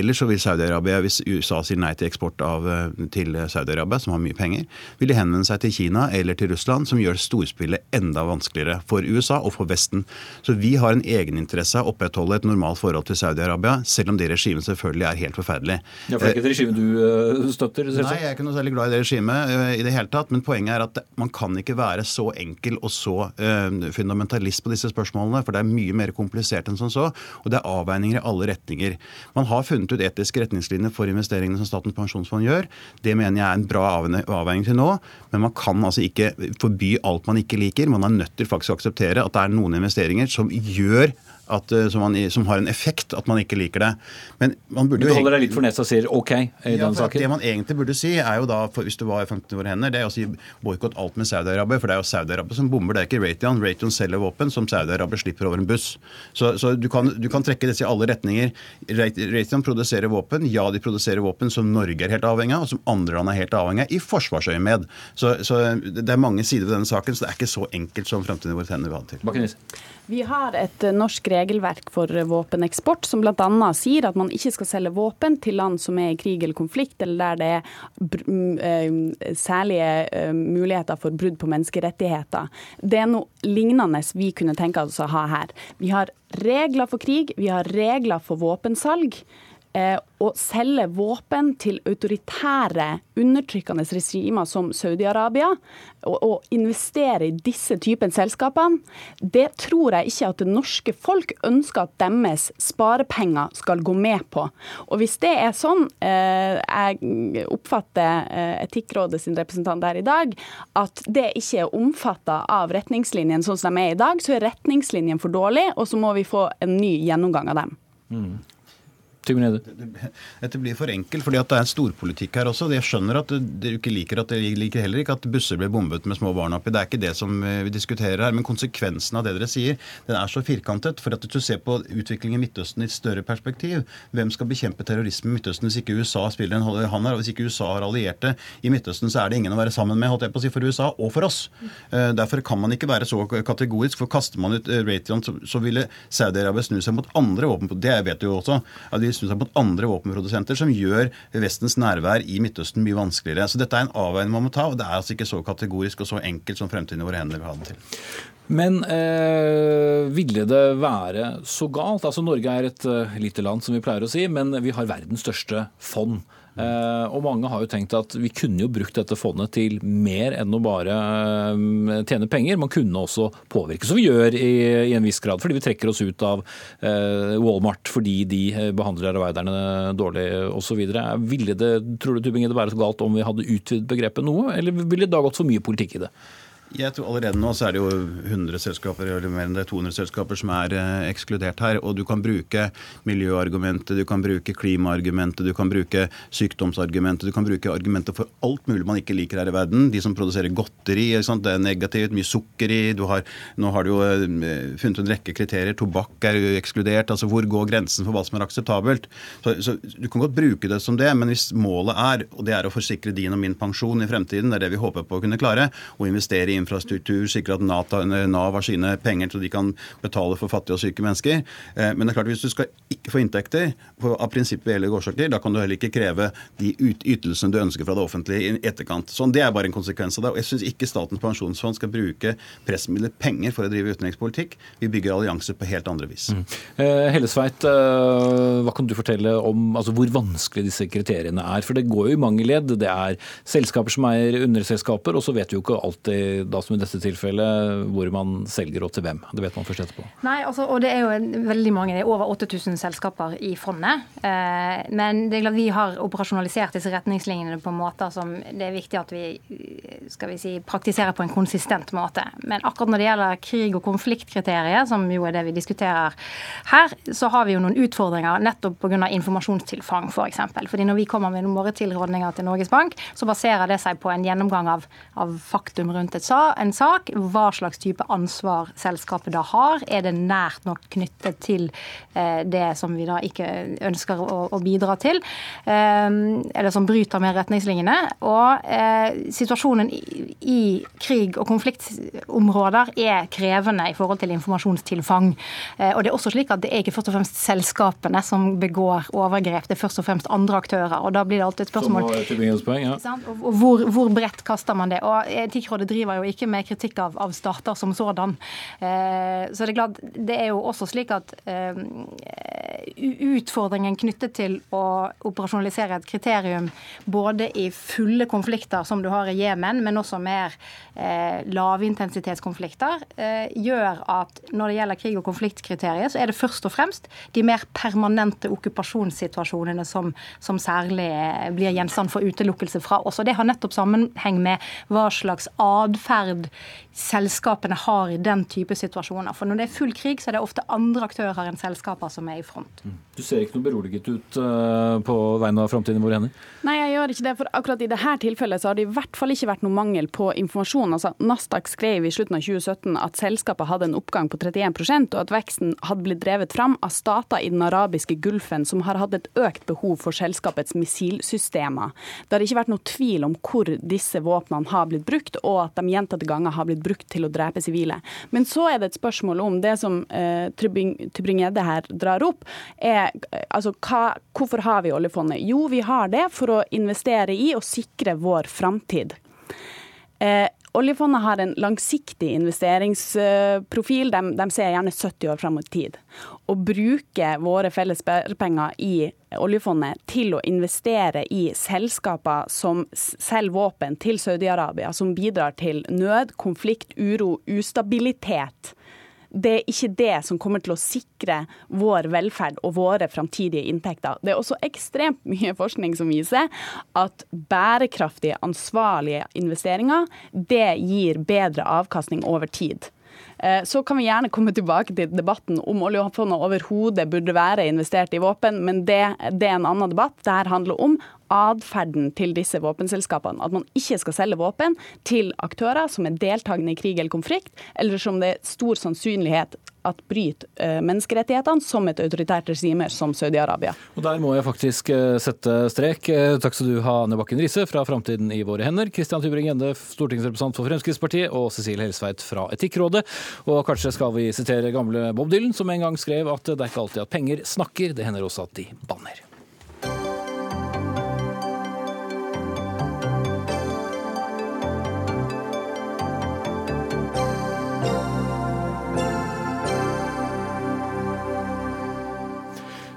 I: Ellers så vil Saudi-Arabia, hvis USA sier nei til eksport av, eh, til Saudi-Arabia, som har mye penger, vil de henvende seg til Kina eller til Russland, som gjør storspillet enda vanskeligere for USA og for Vesten. Så vi har en egeninteresse av å opprettholde et normalt forhold til Saudi-Arabia, selv om det regimet selvfølgelig er helt forferdelig.
A: Ja, det er ikke et regime du uh, støtter?
I: Selvsagt. Nei, jeg er ikke noe særlig glad i det regimet uh, i det hele tatt. Men poenget er at man kan ikke være så enkel og så uh, fundamentalist på disse spørsmålene. For det er mye mer komplisert enn som så. Og det er avveininger i alle retninger. Man har funnet ut etiske retningslinjer for investeringene som Statens pensjonsfond gjør. Det mener jeg er en bra avveining til nå. Men man kan altså ikke forby alt man ikke liker. Man er nødt til faktisk å akseptere at det er noen investeringer som gjør at, eh, som, man, som, har en effekt, at man ikke liker det.
A: Men man burde. Du holder deg litt for nesa og sier OK i
I: ja,
A: den saken?
I: Det man egentlig burde si, er jo da, hvis det var i 15 våre hender, det er å si boikott alt med Saudi-Arabia. For det er jo Saudi-Arabia som bomber, det er ikke Raytheon. Raytheon selger våpen som Saudi-Arabia slipper over en buss. Så, så du, kan, du, kan, trekke dette i alle retninger. Raytheon produserer våpen. Ja, de produserer våpen som Norge er helt avhengig av, og som andre land er helt avhengig av, i forsvarsøyemed. Så, så det er mange sider ved denne saken, så det er ikke så enkelt som Fremtiden i våre hender vil ha det til.
G: Vi har et norsk regelverk for våpeneksport som bl.a. sier at man ikke skal selge våpen til land som er i krig eller konflikt, eller der det er eh, særlige eh, muligheter for brudd på menneskerettigheter. Det er noe lignende vi kunne tenke oss å ha her. Vi har regler for krig, vi har regler for våpensalg. Eh, å selge våpen til autoritære, undertrykkende regimer som Saudi-Arabia, og, og, investere i disse typen selskapene, det tror jeg ikke at det norske folk ønsker at deres sparepenger skal gå med på. Og hvis det er sånn, eh, jeg oppfatter eh, Etikkrådet sin representant her i dag, at det ikke er omfatta av retningslinjene sånn som de er i dag, så er retningslinjene for dårlige, og så må vi få en ny gjennomgang av dem. Mm.
I: Dette blir for enkelt, fordi at det er storpolitikk her også. Jeg skjønner at dere ikke liker at dere liker heller ikke at busser blir bombet med små barn oppi. Det er ikke det som eh, vi diskuterer her. Men konsekvensen av det dere sier, den er så firkantet. For at hvis du ser på utviklingen i Midtøsten i et større perspektiv. Hvem skal bekjempe terrorisme i Midtøsten hvis ikke USA spiller en han her? Hvis ikke USA har allierte i Midtøsten, så er det ingen å være sammen med, holdt jeg på å si, for USA og for oss. Eh, derfor kan man ikke være så kategorisk. For kaster man ut eh, Raytheon, så ville Saudi-Arabia snu seg mot andre våpen. Det vet du jo også. At de snu seg mot andre våpenprodusenter, som gjør Vestens nærvær i Midtøsten mye vanskeligere. Så dette er en avveining man må ta, og det er altså ikke så kategorisk og så enkelt som fremtiden i våre hender vil ha det til.
A: Men eh, ville det være så galt? Altså Norge er et uh, lite land, som vi pleier å si, men vi har verdens største fond. Eh, og mange har jo tenkt at vi kunne jo brukt dette fondet til mer enn å bare eh, tjene penger. Man kunne også påvirke, som vi gjør i, en viss grad. Fordi vi trekker oss ut av eh, Walmart fordi de behandler arbeiderne dårlig osv. Ville det, tror du Tubing, det være så galt om vi hadde utvidet begrepet noe, eller ville det da gått for mye politikk i det?
I: Jeg tror Allerede nå så er det jo 100 selskaper eller mer enn det, 200 selskaper som er eh, ekskludert her. og Du kan bruke miljøargumentet, du kan bruke klimaargumentet, du kan bruke sykdomsargumentet, du kan bruke argumenter for alt mulig man ikke liker her i verden. De som produserer godteri, det er negativt, mye sukker i. Har, nå har du jo eh, funnet en rekke kriterier. Tobakk er jo ekskludert. altså Hvor går grensen for hva som er akseptabelt? Så, så Du kan godt bruke det som det, men hvis målet er, og det er å forsikre din og min pensjon i fremtiden, det er det vi håper på å kunne klare, å investere i infrastruktur, sikre at Nav har sine penger så de kan betale for fattige og syke mennesker. Eh, men det er klart hvis du skal ikke få inntekter av prinsipielle årsaker, da kan du heller ikke kreve de ytelsene du ønsker fra det offentlige i etterkant. Sånn, Det er bare en konsekvens av det. Og jeg syns ikke Statens pensjonsfond skal bruke pressmidler, penger, for å drive utenrikspolitikk. Vi bygger allianser på helt andre vis. Mm.
A: Eh, Hellesveit, eh, hva kan du fortelle om altså, hvor vanskelig disse kriteriene er? For det går jo i mange ledd. Det er selskaper som eier underselskaper, og så vet vi jo ikke alltid da som i dette tilfellet, hvor man selger og til hvem. Det vet man først etterpå.
H: Nei, altså, og det er jo veldig mange, det er over 8000 selskaper i fondet. Eh, men det er klart vi har operasjonalisert disse retningslinjene på måter som det er viktig at vi skal vi si, praktiserer på en konsistent måte. Men akkurat når det gjelder krig- og konfliktkriterier, som jo er det vi diskuterer her, så har vi jo noen utfordringer nettopp pga. informasjonstilfang. For eksempel. Fordi når vi kommer med våre tilrådninger til Norges Bank, så baserer det seg på en gjennomgang av, av faktum rundt et en sak, hva slags type ansvar selskapet da har. Er det nært nok knyttet til eh, det som vi da ikke ønsker å, å bidra til, eh, eller som bryter med retningslinjene. Og eh, situasjonen i, i krig- og konfliktområder er krevende i forhold til informasjonstilfang. Og det er også slik at det er ikke først og fremst selskapene som begår overgrep, det er først og fremst andre aktører. Og da blir det alltid et spørsmål
A: ja.
H: hvor, hvor bredt kaster man det. Og Etikkrådet driver jo ikke med kritikk av, av stater som sådan. Eh, så det er klart, det er jo også slik at eh, utfordringen knyttet til å operasjonalisere et kriterium både i fulle konflikter, som du har i Jemen, men også mer eh, lavintensitetskonflikter, eh, gjør at når det gjelder krig- og konfliktkriterier, så er det først og fremst de mer permanente okkupasjonssituasjonene som, som særlig eh, blir gjenstand for utelukkelse fra oss. Og Det har nettopp sammenheng med hva slags atferd selskapene har i den type situasjoner. For når det er full krig, så er det ofte andre aktører enn selskaper som er i front.
A: Du ser ikke noe beroliget ut uh, på vegne av framtiden vår, hender?
G: Nei, jeg gjør ikke det. For akkurat i dette tilfellet så har det i hvert fall ikke vært noe mangel på informasjon. Altså, Nasdaq skrev i slutten av 2017 at selskapet hadde en oppgang på 31% og at veksten hadde blitt drevet fram av stater i den arabiske gulfen som har hatt et økt behov for selskapets missilsystemer. Det har ikke vært noe tvil om hvor disse våpnene har blitt brukt, og at de gjentatte ganger har blitt brukt til å drepe sivile. Men så er det et spørsmål om det som eh, Tybring-Gjedde her drar opp, er altså hva, hvorfor har vi oljefondet? Jo, vi har det for å investere i og sikre vår framtid. Eh, Oljefondet har en langsiktig investeringsprofil. De, de, ser gjerne 70 år fram i tid. Å bruke våre felles sparepenger i oljefondet til å investere i selskaper som selger våpen til Saudi-Arabia, som bidrar til nød, konflikt, uro, ustabilitet det er ikke det som kommer til å sikre vår velferd og våre framtidige inntekter. Det er også ekstremt mye forskning som viser at bærekraftige, ansvarlige investeringer det gir bedre avkastning over tid. Eh, så kan vi gjerne komme tilbake til debatten om oljefondet overhodet burde være investert i våpen, men det, det er en annen debatt. Dette handler om atferden til disse våpenselskapene. At man ikke skal selge våpen til aktører som er deltakende i krig eller konflikt, eller som det er stor sannsynlighet at bryter uh, menneskerettighetene, som et autoritært regime som Saudi-Arabia.
A: Og Der må jeg faktisk uh, sette strek. Uh, takk skal du ha, Anne Bakken Riise fra Framtiden i våre hender, Christian Tybring-Gjedde, stortingsrepresentant for Fremskrittspartiet, og Cecilie Helsveit fra Etikkrådet. Og kanskje skal vi sitere gamle Bob Dylan, som en gang skrev at det er ikke alltid at penger snakker, det hender også at de banner.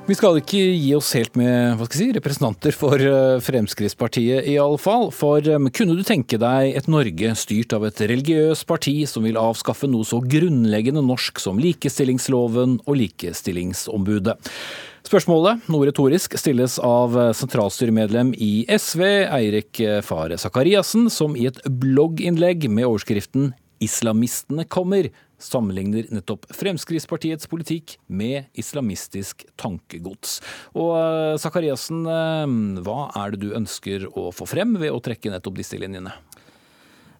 A: Vi skal ikke gi oss helt med hva skal jeg si, representanter for eh, Fremskrittspartiet, i alle fall. For um, kunne du tenke deg et Norge styrt av et religiøst parti som vil avskaffe noe så grunnleggende norsk som likestillingsloven og Likestillingsombudet? Spørsmålet, noe retorisk, stilles av sentralstyremedlem i SV, Eirik Fare Sakariassen, som i et blogginnlegg med overskriften 'Islamistene kommer' sammenligner nettopp Fremskrittspartiets politikk med islamistisk tankegods. Og eh, Sakariassen, eh, hva er det du ønsker å få frem ved å trekke nettopp disse linjene?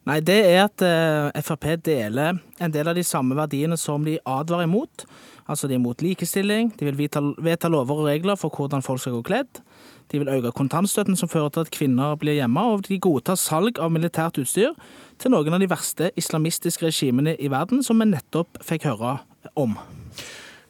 J: Nei, det er at eh, Frp deler en del av de samme verdiene som de advarer imot. Altså de er imot likestilling, de vil vedta, lover og regler for hvordan folk skal gå kledd. De vil øke kontantstøtten som fører til at kvinner blir hjemme, og de godtar salg av militært utstyr til noen av de verste islamistiske regimene i verden, som vi nettopp fikk høre om.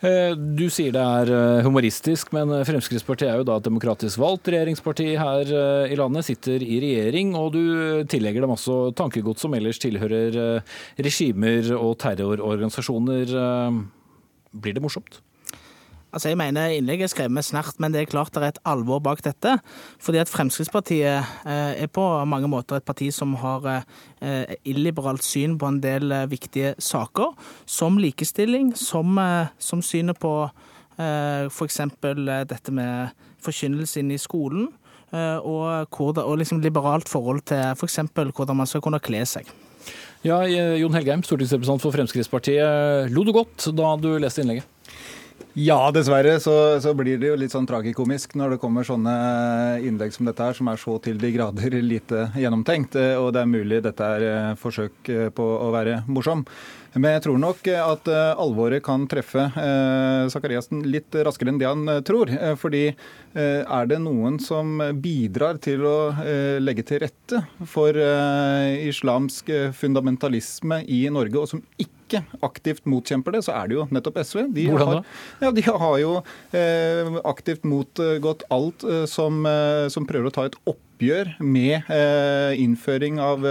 A: Eh, du sier det er eh, humoristisk, men Fremskrittspartiet er jo da et demokratisk valgt regjeringsparti her eh, i landet, sitter i regjering, og du tillegger dem også tankegods som ellers tilhører regimer og terrororganisasjoner. Blir det morsomt?
J: Altså jeg mener Innlegget er skrevet med snert, men det er klart det er et alvor bak dette. Fordi at Fremskrittspartiet eh, er på mange måter et parti som har eh, illiberalt syn på en del eh, viktige saker, som likestilling, som, som synet på f.eks. dette med forkynnelse inn i skolen, og, og liksom liberalt forhold til f.eks. For hvordan man skal kunne kle seg.
A: Ja, Jon Helgheim, stortingsrepresentant for Fremskrittspartiet. Lo du godt da du leste innlegget?
K: Ja, dessverre så, så, blir det jo litt sånn tragikomisk når det kommer sånne innlegg som dette her, som er så til de grader lite gjennomtenkt. Og det er mulig dette er eh, forsøk eh, på å være morsom. Men jeg tror nok at eh, alvoret kan treffe Sakariassen litt raskere enn det han tror. Fordi er det noen som bidrar til å legge til rette for islamsk fundamentalisme i Norge, og som ikke aktivt motkjemper det, så er det jo nettopp SV.
A: De Hvordan
K: da? Har, ja, de har jo eh, aktivt motgått alt eh, som, eh, som, prøver å ta et opp oppgjør med eh, innføring av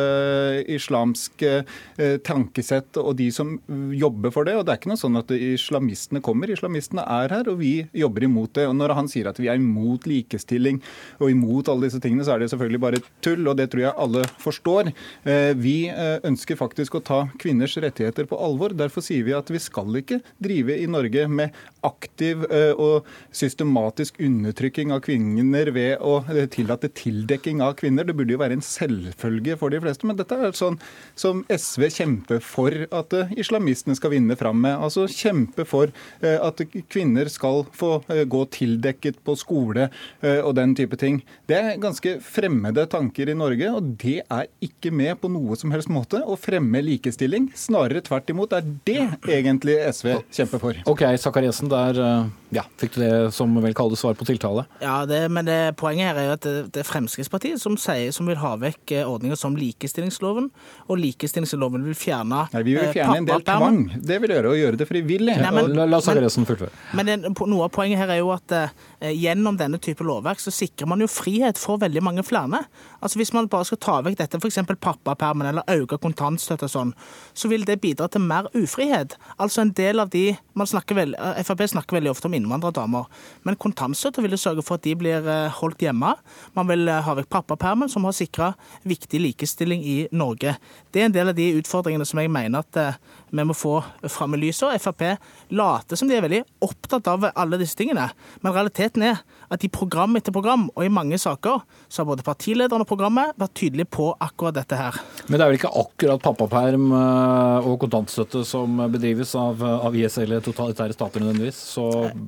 K: islamske islamsk eh, tankesett og de som jobber for det. Og det er ikke noe sånn at islamistene kommer. Islamistene er her, og vi jobber imot det. Og når han sier at vi er imot likestilling og imot alle disse tingene, så er det selvfølgelig bare tull, og det tror jeg alle forstår. Eh, vi eh, ønsker faktisk å ta kvinners rettigheter på alvor. Derfor sier vi at vi skal ikke drive i Norge med aktiv eh, og systematisk undertrykking av kvinner ved å tillate tildekking av kvinner. Det burde jo være en selvfølge for de fleste, men dette er sånn som SV kjemper for at islamistene skal vinne fram med. Altså kjempe for at kvinner skal få gå tildekket på skole og den type ting. Det er ganske fremmede tanker i Norge, og det er ikke med på noe som helst måte å fremme likestilling. Snarere tvert imot. Er det egentlig SV kjemper for.
A: Ok, Sakariassen, der eh, ja, fikk du det som vel kalles svar på tiltale?
J: Ja, det, men det, poenget her er jo at det, det er Fremskrittspartiet som, sier, som vil ha vekk eh, ordninger som likestillingsloven, og likestillingsloven vil fjerne
K: Nei, Vi vil fjerne en del tvang. Det vil gjøre å gjøre det frivillig.
A: Nei, men, la, la Sakariassen fullføre.
J: Men, det, noe av poenget her er jo at eh, gjennom denne type lovverk så sikrer man jo frihet for veldig mange flere. Altså Hvis man bare skal ta vekk dette, f.eks. pappapermen eller øke kontantstøtte og sånn, så vil det bidra til mer ufrihet. Altså en del av de man snakker vel, eh, Frp snakker veldig ofte om innvandrerdamer, men kontantstøtte vil jo sørge for at de blir eh, holdt hjemme. Man vil eh, ha vekk pappapermen, som har sikra viktig likestilling i Norge. Det er en del av de utfordringene som jeg mener at vi må få fram i lyset. Frp later som de er veldig opptatt av alle disse tingene, men realiteten er at i program etter program og i mange saker så har både partilederen og programmet vært tydelig på akkurat dette her.
A: Men det er vel ikke akkurat pappaperm eh, og kontantstøtte som bedrives av, av IS eller totalitære stater nødvendigvis? Så...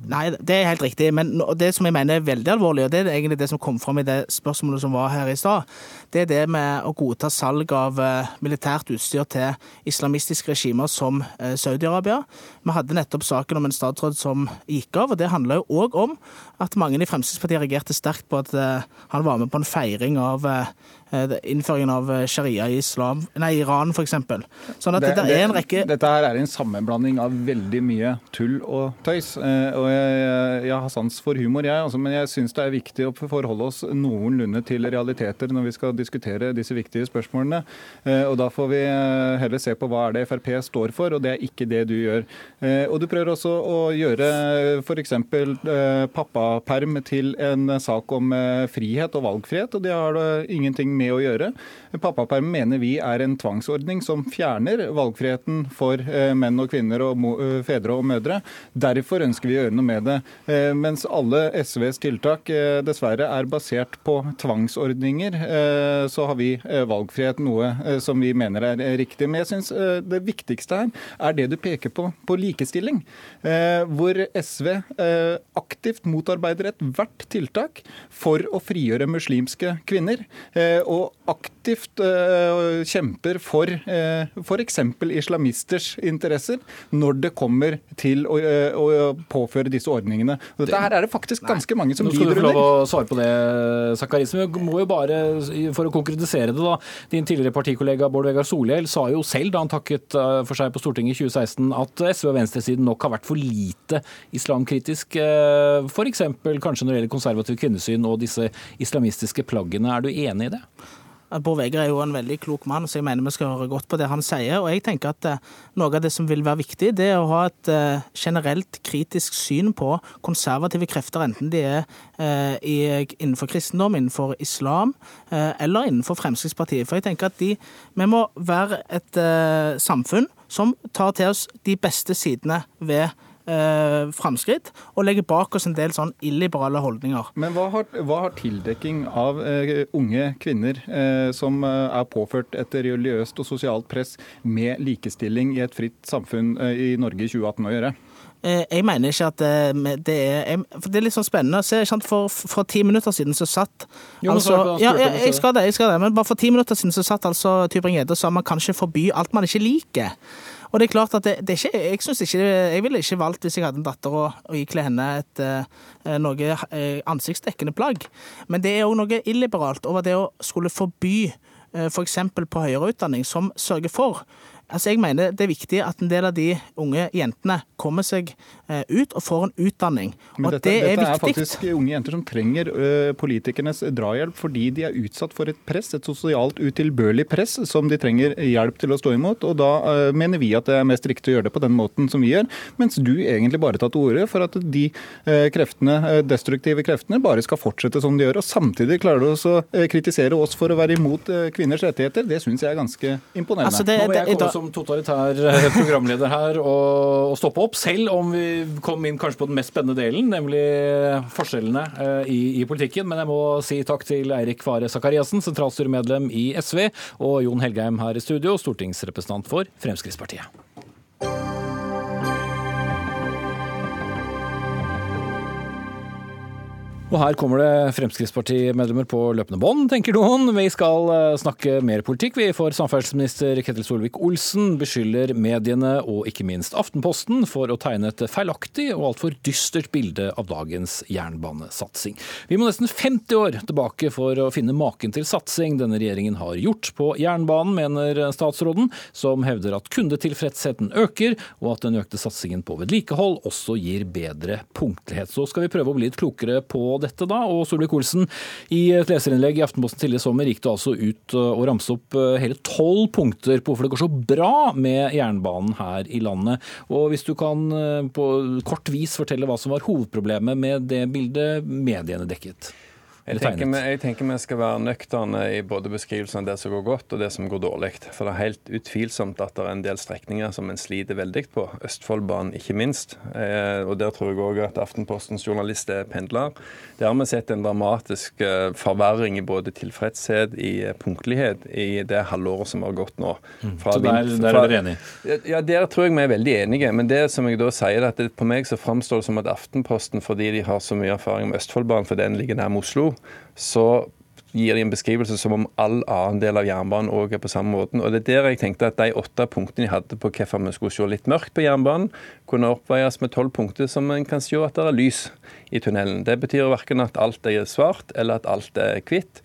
J: Nei, det er helt riktig. Men det som jeg mener er veldig alvorlig, og det er egentlig det som kom fram i det spørsmålet som var her i stad, det er det med å godta salg av eh, militært utstyr til islamistiske regimer som eh, Saudi-Arabia. Vi hadde nettopp saken om en statsråd som gikk av, og det handla jo òg om at mange i Fremskrittspartiet reagerte sterkt på at han var med på en feiring av eh, Eh, innføringen av eh, sharia i islam, nei, Iran f.eks. Sånn at det, det, er en rekke
K: Dette her er en sammenblanding av veldig mye tull og tøys. Eh, og Jeg, jeg har sans for humor, jeg, altså, men jeg syns det er viktig å forholde oss noenlunde til realiteter når vi skal diskutere disse viktige spørsmålene. Og Da får vi heller se på hva er det Frp står for, og det er ikke det du gjør. Og Du prøver også å gjøre f.eks. pappaperm til en sak om frihet og valgfrihet, og det har det ingenting med med å gjøre. Pappaperm mener vi er en tvangsordning som fjerner valgfriheten for eh, menn og kvinner og eh, fedre og mødre. Derfor ønsker vi å gjøre noe med det. Eh, mens alle SVs tiltak dessverre er basert på tvangsordninger, så har vi valgfrihet, noe som vi mener er riktig. Men jeg syns det viktigste her er det du peker på, på likestilling. Hvor SV aktivt motarbeider ethvert tiltak for å frigjøre muslimske kvinner og aktivt uh, kjemper for uh, eh, f.eks. islamisters interesser når det kommer til å, uh, å, påføre disse ordningene. Og dette her er det faktisk ganske mange som lider
A: under. Nå skal du få lov å svare på det, Sakkarisme. må jo bare, for å konkretisere det, da. Din tidligere partikollega Bård Vegar Solhjell sa jo selv da han takket for seg på Stortinget i 2016 at SV og venstresiden nok har vært for lite islamkritisk. F.eks. kanskje når det gjelder konservativ kvinnesyn og disse islamistiske plaggene. Er du enig i det?
J: Bård Vegar er jo en veldig klok mann, så jeg mener vi skal høre godt på det han sier. Og jeg tenker at eh, noe av det som vil være viktig, det er å ha et eh, generelt kritisk syn på konservative krefter, enten de er eh, innenfor kristendom, innenfor islam eller innenfor Fremskrittspartiet. For jeg tenker at de, vi må være et samfunn som tar til oss de beste sidene ved eh, framskritt, og legger bak oss en del sånn illiberale holdninger.
K: Men hva har, hva har tildekking av eh, unge kvinner eh, som eh, er påført et religiøst og sosialt press med likestilling i et fritt samfunn eh, i Norge i 2018 å gjøre?
J: Eh, jeg mener ikke at det er for Det er litt sånn spennende å se. For, for ti minutter siden så satt jo, altså, ja, jeg, jeg, skal det, jeg skal det, men bare for ti minutter siden så satt altså Tybring-Gjedde og sa man kan ikke forby alt man ikke liker. Og det er klart at det, det er ikke, jeg ikke, jeg ville ikke valgt hvis jeg hadde en datter å, å ikle henne et eh, noe eh, ansiktsdekkende plagg. Men det er òg noe illiberalt over det å skulle forby f.eks. For på høyere utdanning, som sørger for Altså, jeg mener Det er viktig at en del av de unge jentene kommer seg eh, ut og får en utdanning.
K: Men
J: og
K: dette,
J: det er
K: dette er faktisk unge jenter som trenger ø, politikernes drahjelp fordi de er utsatt for et press, et sosialt utilbørlig press som de trenger hjelp til å stå imot. og Da ø, mener vi at det er mest riktig å gjøre det på den måten som vi gjør, mens du egentlig bare tar til orde for at de kreftene, destruktive kreftene bare skal fortsette som de gjør. og Samtidig klarer du også å kritisere oss for å være imot kvinners rettigheter. Det syns jeg er ganske imponerende.
J: Altså, det-
A: Nå må jeg
J: det-
A: komme
J: da-
A: som totalitær eh, programleder her og stoppe opp, selv om vi kom inn kanskje på den mest spennende delen, nemlig forskjellene eh, i, i politikken. Men jeg må si takk til Eirik Fare Sakariassen, sentralstyremedlem i SV, og Jon Helgheim her i studio, stortingsrepresentant for Fremskrittspartiet. Og her kommer det Fremskrittspartimedlemmer på løpende bånd, tenker noen. Vi skal eh, snakke mer politikk, vi. For samferdselsminister Ketil Solvik-Olsen beskylder mediene, og ikke minst Aftenposten, for å tegne et feilaktig og altfor dystert bilde av dagens jernbanesatsing. Vi må nesten 50 år tilbake for å finne maken til satsing denne regjeringen har gjort på jernbanen, mener statsråden, som hevder at kundetilfredsheten øker, og at den økte satsingen på vedlikehold også gir bedre punktlighet. Så skal vi prøve å bli litt klokere på dette da. Og Solvik-Olsen, i et leserinnlegg i Aftenposten tidligere sommer gikk du altså ut uh, og ramse opp uh, hele tolv punkter på hvorfor det går så bra med jernbanen her i landet. Og hvis du kan uh, på kort vis fortelle hva som var hovedproblemet med det bildet mediene dekket?
L: Jeg tenker, vi, jeg tenker vi skal være nøkterne i både beskrivelsen av det som går godt og det som går dårlig. For det er helt utvilsomt at det er en del strekninger som en sliter veldig på. Østfoldbanen ikke minst. Eh, og Der tror jeg òg at Aftenpostens journalist er pendler. Der har vi sett en dramatisk eh, forverring i både tilfredshet, i eh, punktlighet, i det halvåret som har gått nå.
A: Mm.
L: Fra
A: Så der, der er dere enige?
L: ja, Der tror jeg vi er veldig enige. Men det som jeg da sier, er at det, på meg så framstår det som at Aftenposten, fordi de har så mye erfaring med Østfoldbanen, for den ligger nær Oslo, så gir de en beskrivelse som om all annen del av jernbanen òg er på samme måten. Og det er der jeg tenkte at de åtte punktene de hadde på hvorfor vi skulle se litt mørkt på jernbanen, kunne oppveies med tolv punkter som en kan se at det er lys i tunnelen. Det betyr verken at alt er svart eller at alt er hvitt.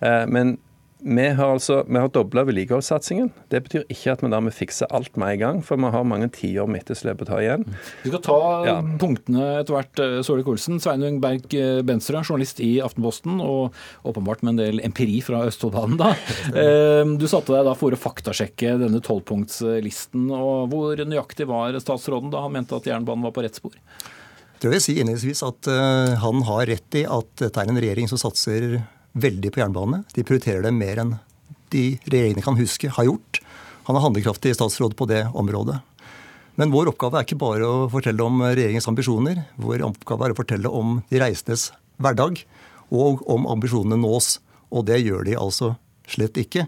L: Eh, Men vi har altså, vi har dobla vedlikeholdssatsingen. Det betyr ikke at vi dermed fikser alt med en gang, for vi har mange tiår med etterslep å ta igjen.
A: Vi skal ta
L: Ja.
A: punktene etter hvert. eh, Solvik-Olsen, Sveinung Berg eh, journalist i Aftenposten, og åpenbart med en del empiri fra Østfoldbanen. da. Eh, Du satte deg da for å faktasjekke denne tolvpunktslisten. og Hvor nøyaktig var statsråden da han mente at jernbanen var på rett spor?
M: Jeg vil si innledningsvis at eh, han har rett i at dette er en regjering som satser veldig på jernbane. De prioriterer det mer enn de regjeringene kan huske har gjort. Han er handlekraftig statsråd på det området. Men vår oppgave er ikke bare å fortelle om regjeringens ambisjoner. Vår oppgave er å fortelle om de reisendes hverdag, og om ambisjonene nås. Og det gjør de altså slett ikke.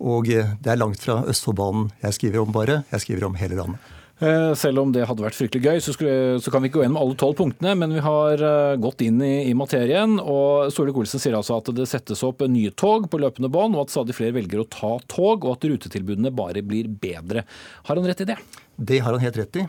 M: Og eh, det er langt fra Østfoldbanen jeg skriver om bare. Jeg skriver om hele landet.
A: Eh, Selv om det hadde vært fryktelig gøy, så, skulle, så kan vi ikke gå gjennom alle tolv punktene. Men vi har eh, gått inn i, i materien. og Solvik-Olsen sier altså at det settes opp nye tog på løpende bånd, og at stadig flere velger å ta tog, og at rutetilbudene bare blir bedre. Har han rett i det?
M: Det har han helt rett i.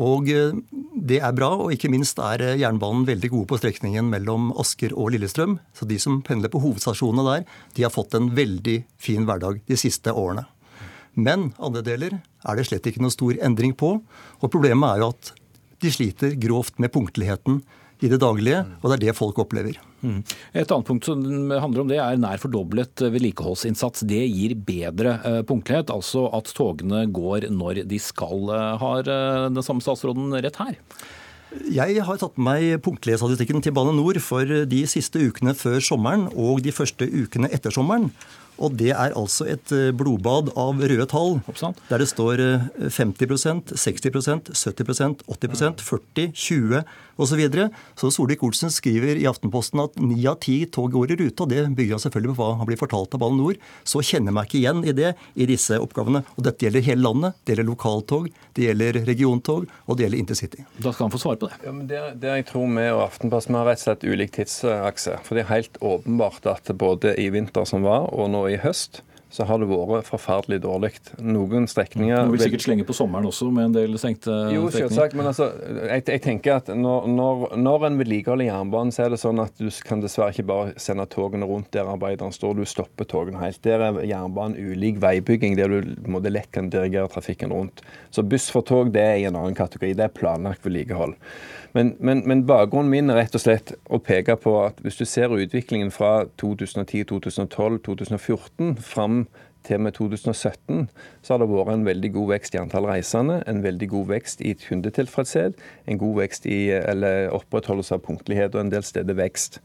M: Og eh, det er bra, og ikke minst er jernbanen veldig gode på strekningen mellom Asker og Lillestrøm. Så de som pendler på hovedstasjonene der, de har fått en veldig fin hverdag de siste årene. Men andre deler er det slett ikke noe stor endring på. Og problemet er jo at de sliter grovt med punktligheten i det daglige, og det er det folk opplever.
A: Mm. Et annet punkt som handler om det er nær fordoblet vedlikeholdsinnsats. Det gir bedre eh, punktlighet, altså at togene går når de skal. Har eh, den samme statsråden rett her?
M: Jeg har tatt med meg punktlighetsstatistikken til Bane Nor for de siste ukene før sommeren og de første ukene etter sommeren. Og det er altså et eh, blodbad av røde tall. Der det står eh, 50% 60% 70% 80% 40 20 osv. Så, videre. så Solvik-Olsen skriver i Aftenposten at ni av ti tog går i rute. og Det bygger han selvfølgelig på hva han blir fortalt av Bane Nor. Så kjenner jeg meg ikke igjen i det i disse oppgavene. Og dette gjelder hele landet. Det gjelder lokaltog, det gjelder regiontog, og det gjelder intercity.
A: Da skal han få svare på det.
L: Ja, men det, det jeg tror vi og Aftenposten har rett og slett ulik tidsakse. For det er helt åpenbart at både i vinter som var, og nå i høst, så har det vært forferdelig dårlig. Noen strekninger
A: Må vi sikkert slenge på sommeren også, med en del stengte
L: jo, selvsagt, men altså, jeg, jeg, tenker at når, når, når en vedlikeholder jernbanen, så er det sånn at du kan dessverre ikke bare sende togene rundt der arbeideren står, du stopper togene helt. Der er jernbanen ulik veibygging, der du måte, lett kan dirigere trafikken rundt. Så buss for tog det er i en annen kategori, det er planlagt vedlikehold. Men, men, men, bakgrunnen min er rett og slett å peke på at hvis du ser utviklingen fra 2010, 2012, 2014 fram til med 2017 så har det vært en veldig god vekst i antall reisende, en veldig god vekst i kundetilfredshet, en god vekst i eller opprettholdelse av punktlighet og en del steder vekst.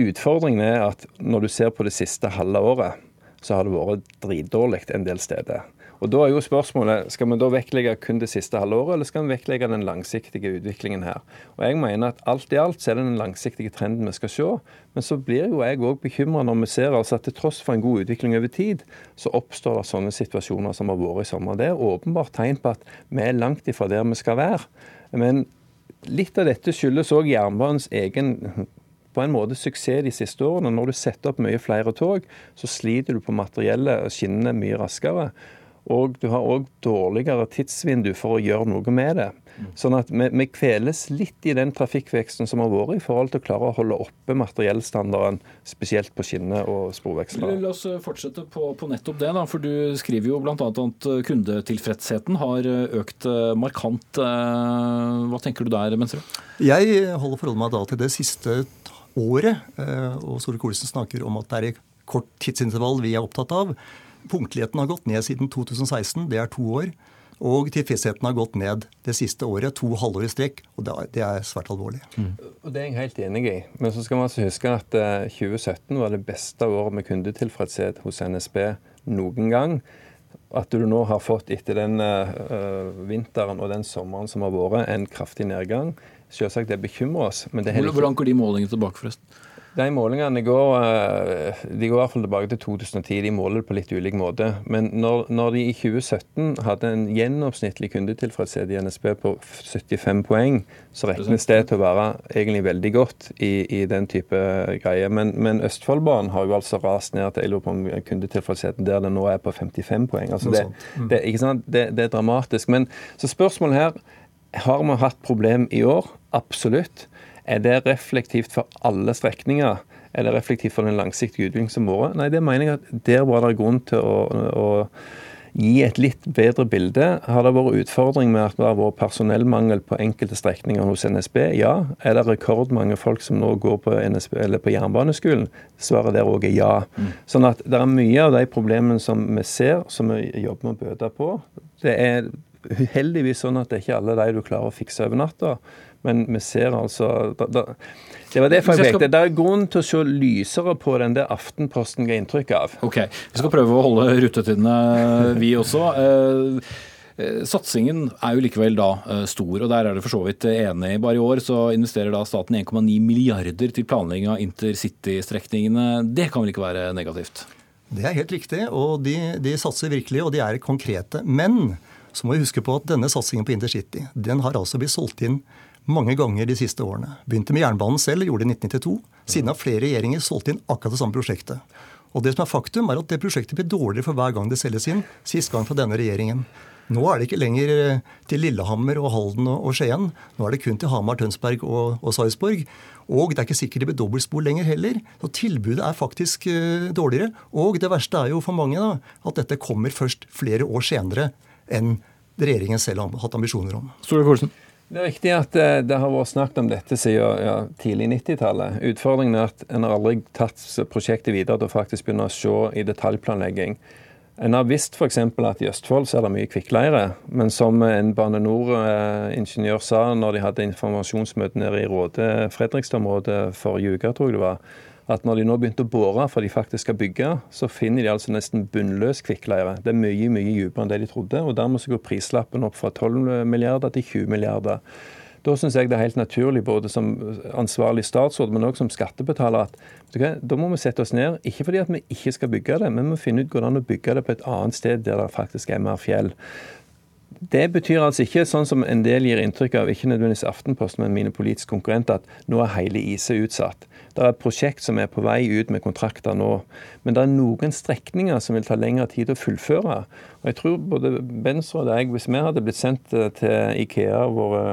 L: Utfordringen er at når du ser på det siste halve året, så har det vært dritdårlig en del steder. Og Da er jo spørsmålet skal vi da vektlegge kun det siste halvåret, eller skal vi vektlegge den langsiktige utviklingen her. Og Jeg mener at alt i alt så er det den langsiktige trenden vi skal se. Men så blir jo jeg òg bekymra når vi ser altså at til tross for en god utvikling over tid, så oppstår det sånne situasjoner som har vært i sommer. Det er åpenbart tegn på at vi er langt ifra der vi skal være. Men litt av dette skyldes òg jernbanens egen på en måte suksess de siste årene. Når du setter opp mye flere tog, så sliter du på materiellet og skinnene mye raskere. Og du har òg dårligere tidsvindu for å gjøre noe med det. Sånn at vi, vi, kveles litt i den trafikkveksten som har vært, i forhold til å klare å holde oppe materiellstandarden, spesielt på skinner og sporvekslere.
A: La oss fortsette på, på, nettopp det. da, for Du skriver jo bl.a. at kundetilfredsheten har økt markant. Hva tenker du der, Mensrud?
M: Jeg holder forholdet meg da til det siste året. Og Solvik-Olsen snakker om at det er i kort tidsintervall vi er opptatt av. Punktligheten har gått ned siden 2016, det er to år. Og tilfredsheten har gått ned det siste året, to halvår i strekk. Og det er svært alvorlig.
L: Mm. Og Det er jeg helt enig i. Men så skal man altså huske at 2017 eh, var det beste året med kundetilfredshet hos NSB noen gang. At du nå har fått etter den uh, vinteren og den sommeren som har vært, en kraftig nedgang. Selvsagt det bekymrer oss. Men det
A: er Hvordan går de målingene tilbake, forresten?
L: De målingene går, eh, de går i hvert fall tilbake til 2010. De måler det på litt ulik måte. Men når, når, de i 2017 hadde en gjennomsnittlig kundetilfredshet i NSB på 75 poeng, så regnes det til å være egentlig veldig godt i, i den type greier. Men, men, Østfoldbanen har jo altså rast ned til på kundetilfredsheten der det nå er på 55 poeng. Altså det, mm. det, det, det er dramatisk. Men så spørsmålet her har vi hatt problem i år? Absolutt. Er det reflektivt for alle strekninger? Er det reflektivt for den langsiktige utviklingen som har vært? Nei, det mener jeg at der var det grunn til å, å gi et litt bedre bilde. Har det vært utfordring med at det har vært personellmangel på enkelte strekninger hos NSB? Ja. Er det rekordmange folk som nå går på, NSB, på jernbaneskolen? Svaret der òg er ja. Mm. Sånn at det er mye av de problemene som vi ser, som vi jobber med å bøte på. Det er heldigvis sånn at det er ikke alle de du klarer å fikse over natta. Men vi ser altså da, da, Det var det jeg pekte. Det er grunn til å se lysere på den det Aftenposten ga inntrykk av.
A: Ok, Vi skal prøve å holde rutetidene, vi også. Eh, eh, satsingen er jo likevel da eh, stor, og der er det for så vidt enig. Bare i år så investerer da staten 1,9 milliarder til planlegging av intercity-strekningene. Det kan vel ikke være negativt?
M: Det er helt riktig, og de, de satser virkelig, og de er konkrete. Men så må vi huske på at denne satsingen på intercity den har altså blitt solgt inn mange ganger de siste årene. Begynte med jernbanen selv, gjorde det i 1992. Siden har flere regjeringer solgt inn akkurat det samme prosjektet. Og det som er faktum, er at det prosjektet blir dårligere for hver gang det selges inn. Sist gang fra denne regjeringen. Nå er det ikke lenger eh, til Lillehammer og Halden og Skien. Nå er det kun til Hamar, Tønsberg og, og Sarpsborg. Og det er ikke sikkert det blir dobbeltspor lenger heller. Så tilbudet er faktisk uh, dårligere. Og det verste er jo for mange da, at dette kommer først flere år senere enn regjeringen selv har hatt ambisjoner om.
A: Store Korsen.
L: Det er riktig at det, det har vært snakket om dette siden ja, tidlig 90-tallet. Utfordringen er at en har aldri tatt prosjektet videre til å faktisk begynne å se i detaljplanlegging. En har visst f.eks. at i Østfold så er det mye kvikkleire, men som en Bane NOR-ingeniør sa når de hadde informasjonsmøte nede i Råde Fredrikstad-området forrige uke, tror jeg det var, at når de nå begynte å bore for de faktisk skal bygge, så finner de altså nesten bunnløs kvikkleire. Det er mye mye dypere enn det de trodde. og Dermed så går prislappen opp fra 12 milliarder til 20 milliarder. Da syns jeg det er helt naturlig, både som ansvarlig statsråd, men også som skattebetaler, at da må vi sette oss ned. Ikke fordi at vi ikke skal bygge det, men vi må finne ut hvordan å bygge det på et annet sted der det faktisk er mer fjell. Det betyr altså ikke, sånn som en del gir inntrykk av, ikke nødvendigvis Aftenposten, men mine politiske konkurrenter, at nå er hele IC utsatt. Det er et prosjekt som er på vei ut med kontrakter nå. Men det er noen strekninger som vil ta lengre tid å fullføre. Og jeg tror både Bensrud og jeg, hvis vi hadde blitt sendt eh, til Ikea, våre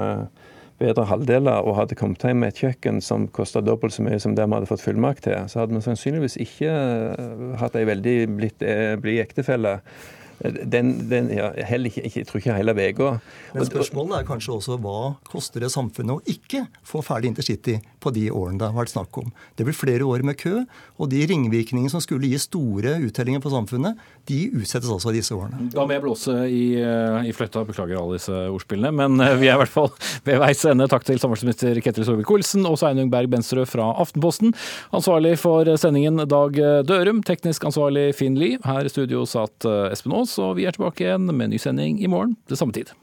L: bedre halvdeler, og hadde kommet hjem med et kjøkken som kosta dobbelt så mye som det vi hadde fått fullmakt til, så hadde vi sannsynligvis ikke eh, hatt ei veldig blid ektefelle den, den ja, ikke, jeg tror ikke heller uka.
M: Men spørsmålet er kanskje også hva koster det samfunnet å ikke få ferdig intercity på de årene det har vært snakk om. Det blir flere år med kø, og de ringvirkningene som skulle gi store uttellinger på samfunnet, de utsettes altså disse årene.
A: Da må jeg blåse i, eh, i fløyta, beklager alle disse ordspillene, men eh, vi er i hvert fall ved veis ende. Takk til samferdselsminister Ketil Solvik-Olsen og Sveinung Berg Benstrød fra Aftenposten. Ansvarlig for sendingen Dag Dørum, teknisk ansvarlig Finn Lie. Her i studio satt Espen Aas og vi er tilbake igjen med ny sending i morgen til samme tid.